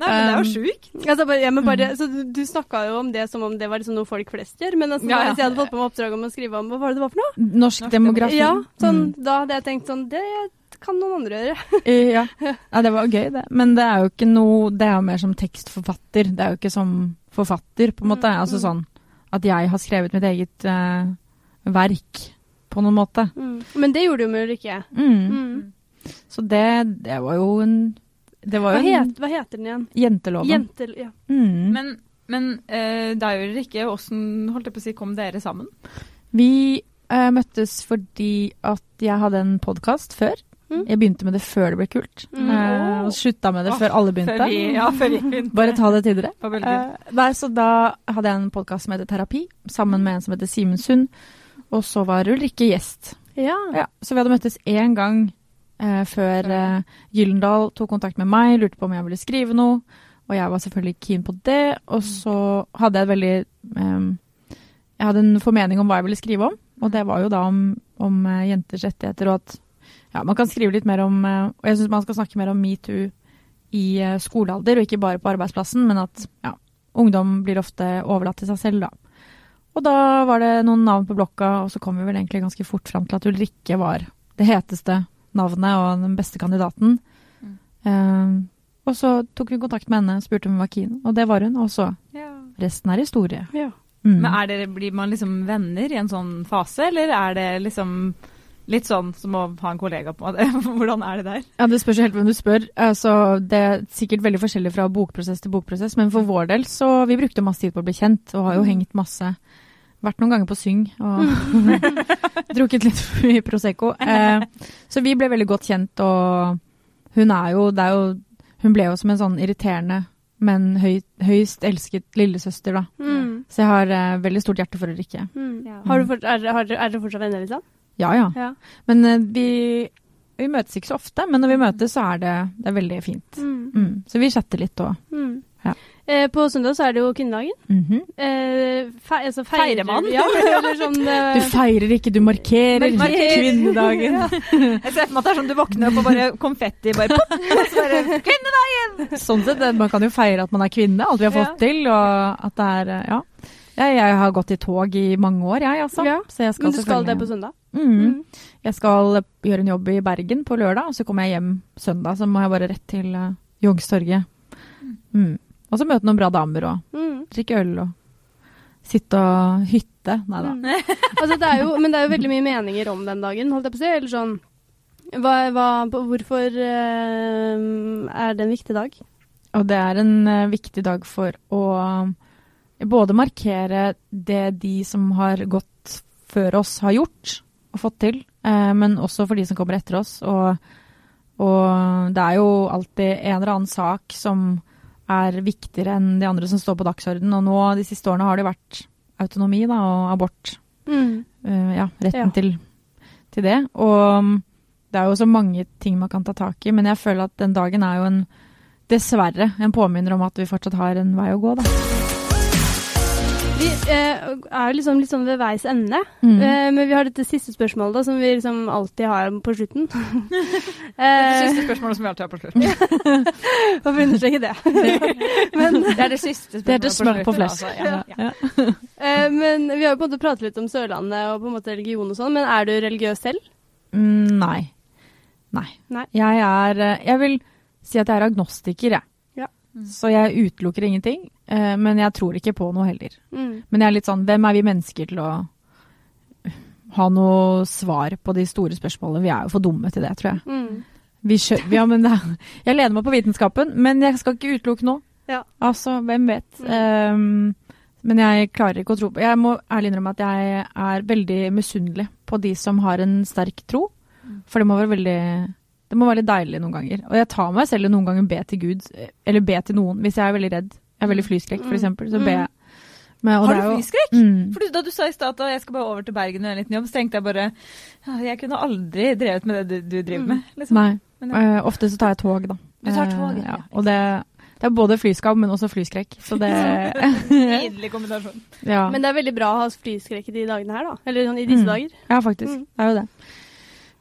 Nei, men det er jo Um, sjukt. Altså, ja, så du, du snakka jo om det som om det var liksom noe folk flest gjør. Men altså, Ja, ja. hvis jeg hadde fått på meg oppdrag om å skrive om hva var det det var for noe? norsk Norsk demografi. Ja, sånn, Mm. Da hadde jeg tenkt sånn Det kan noen andre gjøre. Eh, Ja. ja, det var gøy, det. Men det er jo ikke noe Det er jo mer som tekstforfatter. Det er jo ikke som forfatter, på en måte. Mm, Altså mm. sånn at jeg har skrevet mitt eget uh, verk, på noen måte. Mm. Men det gjorde du med Ulrikke. Mm. Mm. Så det, det var jo en Det var Hva, jo en het, hva heter den igjen? jentelåven. Jentel, Ja. Mm. Men, men uh, deg og Ulrikke, åssen holdt jeg på å si, kom dere sammen? Vi uh, møttes fordi at jeg hadde en podkast før. Mm. Jeg begynte med det før det ble kult. Mm. Eh, og slutta med det oh, før alle begynte. Før vi, ja, før vi begynte Bare ta det tidligere. Eh, nei, så da hadde jeg en podkast som heter Terapi, sammen med en som heter Simen Sund. Og så var Ulrikke gjest. ja. Ja, så vi hadde møttes én gang eh, før eh, Gyllendal tok kontakt med meg, lurte på om jeg ville skrive noe. Og jeg var selvfølgelig keen på det. Og så hadde jeg et veldig eh, Jeg hadde en formening om hva jeg ville skrive om. Og det var jo da om, om eh, jenters rettigheter, og at ja, man kan skrive litt mer om eh, Og jeg syns man skal snakke mer om metoo i eh, skolealder, og ikke bare på arbeidsplassen, men at ja, ungdom blir ofte overlatt til seg selv, da. Og da var det noen navn på blokka, og så kom vi vel egentlig ganske fort fram til at Ulrikke var det heteste navnet og den beste kandidaten. Mm. Uh, og så tok vi kontakt med henne, spurte om hun var keen, og det var hun. Og så resten er historie. ja. Mm. Men er dere, blir man liksom venner i en sånn fase, eller er det liksom litt sånn som å ha en kollega på det. Hvordan er det der? Ja, Det spørs jo helt hvem du spør. Altså, det er sikkert veldig forskjellig fra bokprosess til bokprosess, men for vår del så vi brukte masse tid på å bli kjent, og har jo Mm. hengt masse. Vært noen ganger på Syng og drukket litt for mye Prosecco. Eh, så vi ble veldig godt kjent, og hun er jo, det er jo Hun ble jo som en sånn irriterende, men høy, høyst elsket lillesøster, da. Mm. Så jeg har eh, veldig stort hjerte for Ulrikke. Mm. Ja. Har du fort, er, har, er dere fortsatt venner, liksom? Ja ja. Ja. Men uh, vi, vi møtes ikke så ofte, men når vi møtes, så er det, det er veldig fint. Mm. Mm. Så vi chatter litt òg. Mm. Ja. Eh, på søndag så er det jo kvinnedagen. Mhm. Eh, fe altså Feirer man? Ja, eller sånn eh, Du feirer ikke, du markerer Markerer. kvinnedagen. Jeg ser for meg at det er sånn du våkner opp og bare konfetti bare pop, så bare Kvinnedagen! Sånn sett, man kan jo feire at man er kvinne, alt vi har fått til, og at det er eh, Ja. Jeg, jeg har gått i tog i mange år, jeg, altså. Ja, Så jeg skal Men du skal det på søndag? Mm. Jeg skal gjøre en jobb i Bergen på lørdag, og så kommer jeg hjem søndag. Så må jeg bare rett til uh, Youngstorget. Mm. Og så møte noen bra damer og Mm. drikke øl og sitte og hytte. Nei da. Mm. Altså, det jo, men det er jo veldig mye meninger om den dagen, holdt jeg på å si. Eller sånn hva, hva, Hvorfor eh, er det en viktig dag? Og det er en eh, viktig dag for å både markere det de som har gått før oss har gjort og fått til, eh, men også for de som kommer etter oss. Og, og det er jo alltid en eller annen sak som er viktigere enn de andre som står på dagsordenen. Og nå de siste årene har det vært autonomi da, og abort. Mm. Uh, ja, retten Ja. Til, til det. Og um, det er jo så mange ting man kan ta tak i, men jeg føler at den dagen er jo en Dessverre en påminner om at vi fortsatt har en vei å gå, da. Vi eh, er jo liksom litt sånn ved veis ende. Mm. Eh, men vi har dette siste spørsmålet da, som vi liksom alltid har på slutten. Det eh, siste spørsmålet som vi alltid har på slutten. Hva for å understreke det? men, Det er det siste spørsmålet Det er det smør på flesk. altså, ja. Ja. eh, men vi har jo på en måte pratet litt om Sørlandet og på en måte religion og sånn, men er du religiøs selv? Mm, nei. Nei. Nei. Jeg er eh, Jeg vil si at jeg er agnostiker, jeg. Ja. Så jeg utelukker ingenting, eh, men jeg tror ikke på noe heller. Mm. Men jeg er litt sånn Hvem er vi mennesker til å ha noe svar på de store spørsmålene? Vi er jo for dumme til det, tror jeg. Mm. Vi skjø ja, men det, jeg lener meg på vitenskapen, men jeg skal ikke utelukke noe. Ja. Altså, hvem vet. Mm. Um, men jeg klarer ikke å tro på Jeg må ærlig innrømme at jeg er veldig misunnelig på de som har en sterk tro. For det må være veldig det må være litt deilig noen ganger. Og jeg tar meg selv noen ganger be til Gud, eller be til noen, hvis jeg er veldig redd. Jeg er veldig flyskrekk, for Mm. Så ber jeg. Men, og Har du jo- flyskrekk? Mm. For Da du sa i stad at jeg skal bare over til Bergen og gjøre en liten jobb, så tenkte jeg bare ja, Jeg kunne aldri drevet med det du, du driver med. Liksom. Nei. Men, Eh, ofte så tar jeg tog, da. Du tar tog, ja. ja. Og det, det er både flyskam, men også flyskrekk. Så det Nydelig kombinasjon. ja. Men det er veldig bra å ha flyskrekk i de dagene her, da. Eller sånn i disse Mm. dager. ja, faktisk. Mm. Det er jo det.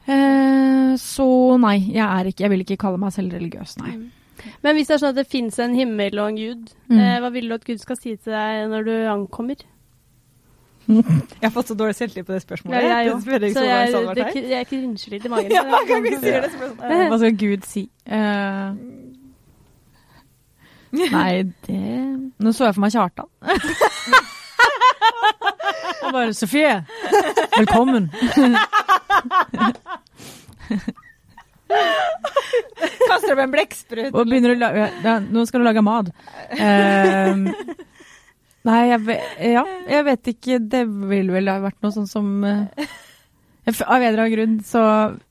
Uh, så nei, jeg er ikke Jeg vil ikke kalle meg selv religiøs, nei. Men hvis det er sånn at det fins en himmel og en gud, Mm. eh, hva vil du at Gud skal si til deg når du ankommer? Jeg har fått så dårlig selvtillit på det spørsmålet. Ja, jeg Det spør jeg Så jeg, Salvard det, her. jeg krinsjer litt i magen. Ja, hver gang vi sier det, så sånn Hva skal Gud si? Uh, nei, det Nå så jeg for meg Kjartan. Og bare Sofie, velkommen. Kaster opp en blekksprut. Og begynner å lage ja, Nå skal du lage mat. Eh, nei, jeg ja, jeg vet ikke. Det ville vel ha vært noe sånn som uh, Av en eller annen grunn så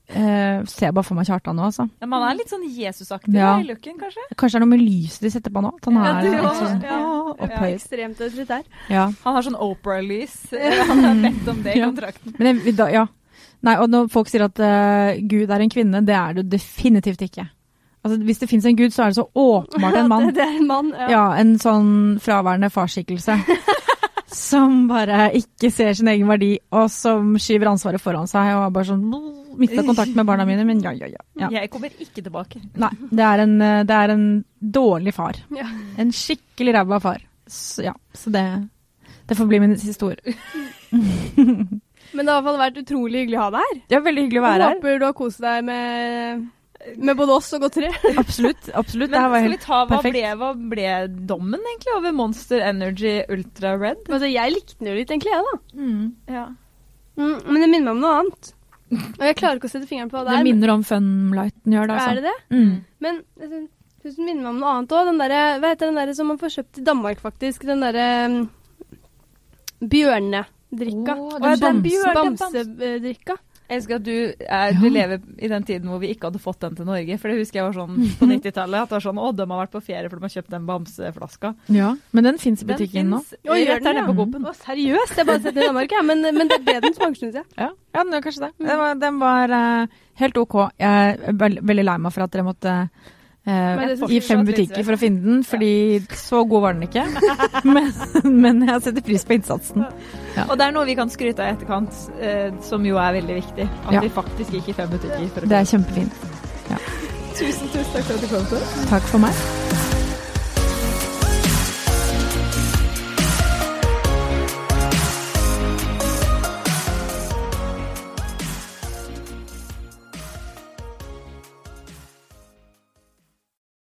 Uh, ser jeg bare for meg Kjartan nå, altså. Ja, man er litt sånn Jesusaktig Ja. i looken, kanskje? Kanskje det er noe med lyset de setter på nå? At han Ja, er ja, litt sånn Ja. Ja, opphøyet. ekstremt autoritær. Ja. Han har sånn Opera-lys. Han har bedt om det i Ja. kontrakten. Men jeg, da, ja. Nei, og når folk sier at uh, Gud er en kvinne, det er det definitivt ikke. Altså, hvis det fins en gud, så er det så åpenbart en mann. det, er en mann, ja. Ja, en sånn fraværende farsskikkelse. som bare ikke ser sin egen verdi, og som skyver ansvaret foran seg og har bare sånn mista kontakt med barna mine, men ja, ja, ja. ja. Jeg kommer ikke tilbake. Nei, det er en, eh, det er en dårlig far. Ja. En skikkelig ræva far. Så, ja, så det, det får bli min siste ord. Men det har i hvert fall vært utrolig hyggelig å ha deg her. Er veldig hyggelig å være her. håper du har kost deg med, med både oss og Godteri. Absolutt. absolutt. Men det her var skal vi ta, hva ble, hva ble dommen egentlig over Monster Energy Ultra Red? Altså, jeg likte den jo litt, egentlig, jeg, da. Ja. Mm, men det minner meg om noe annet. Og jeg klarer ikke å sette fingeren på hva det er. Det er. minner om Funlighten gjør det, altså. Er det det? Mm. Men jeg synes den minner meg om noe annet òg. Den derre Hva heter den derre som man får kjøpt i Danmark, faktisk? Den derre um, bjørnedrikka. Åh, Oh, ja, den bamse. den bamse- Bamsedrikka. Jeg elsker at du, er, du lever i den tiden hvor vi ikke hadde fått den til Norge. For det husker jeg var sånn på 90-tallet. At det var sånn Å, de har vært på ferie for de har kjøpt den bamseflaska. Ja, men den fins i Den butikken nå. fins gjør den, ja? på. Å, seriøst? Jeg har bare sett den i Danmark, jeg. Men, men det ble den smaker, syns jeg. Ja, ja den gjør kanskje det. Den var, den var uh, helt OK. Jeg er veld, veldig lei meg for at dere måtte det er i fem butikker for å finne den, fordi så god var den ikke. Men, men jeg setter pris på innsatsen. Ja. Og det er noe vi kan skryte av i etterkant, eh, som jo er veldig viktig. At Ja. vi faktisk gikk i fem butikker. For å Det er kjempefint. Tusen, tusen takk for at du kom til. Takk for meg.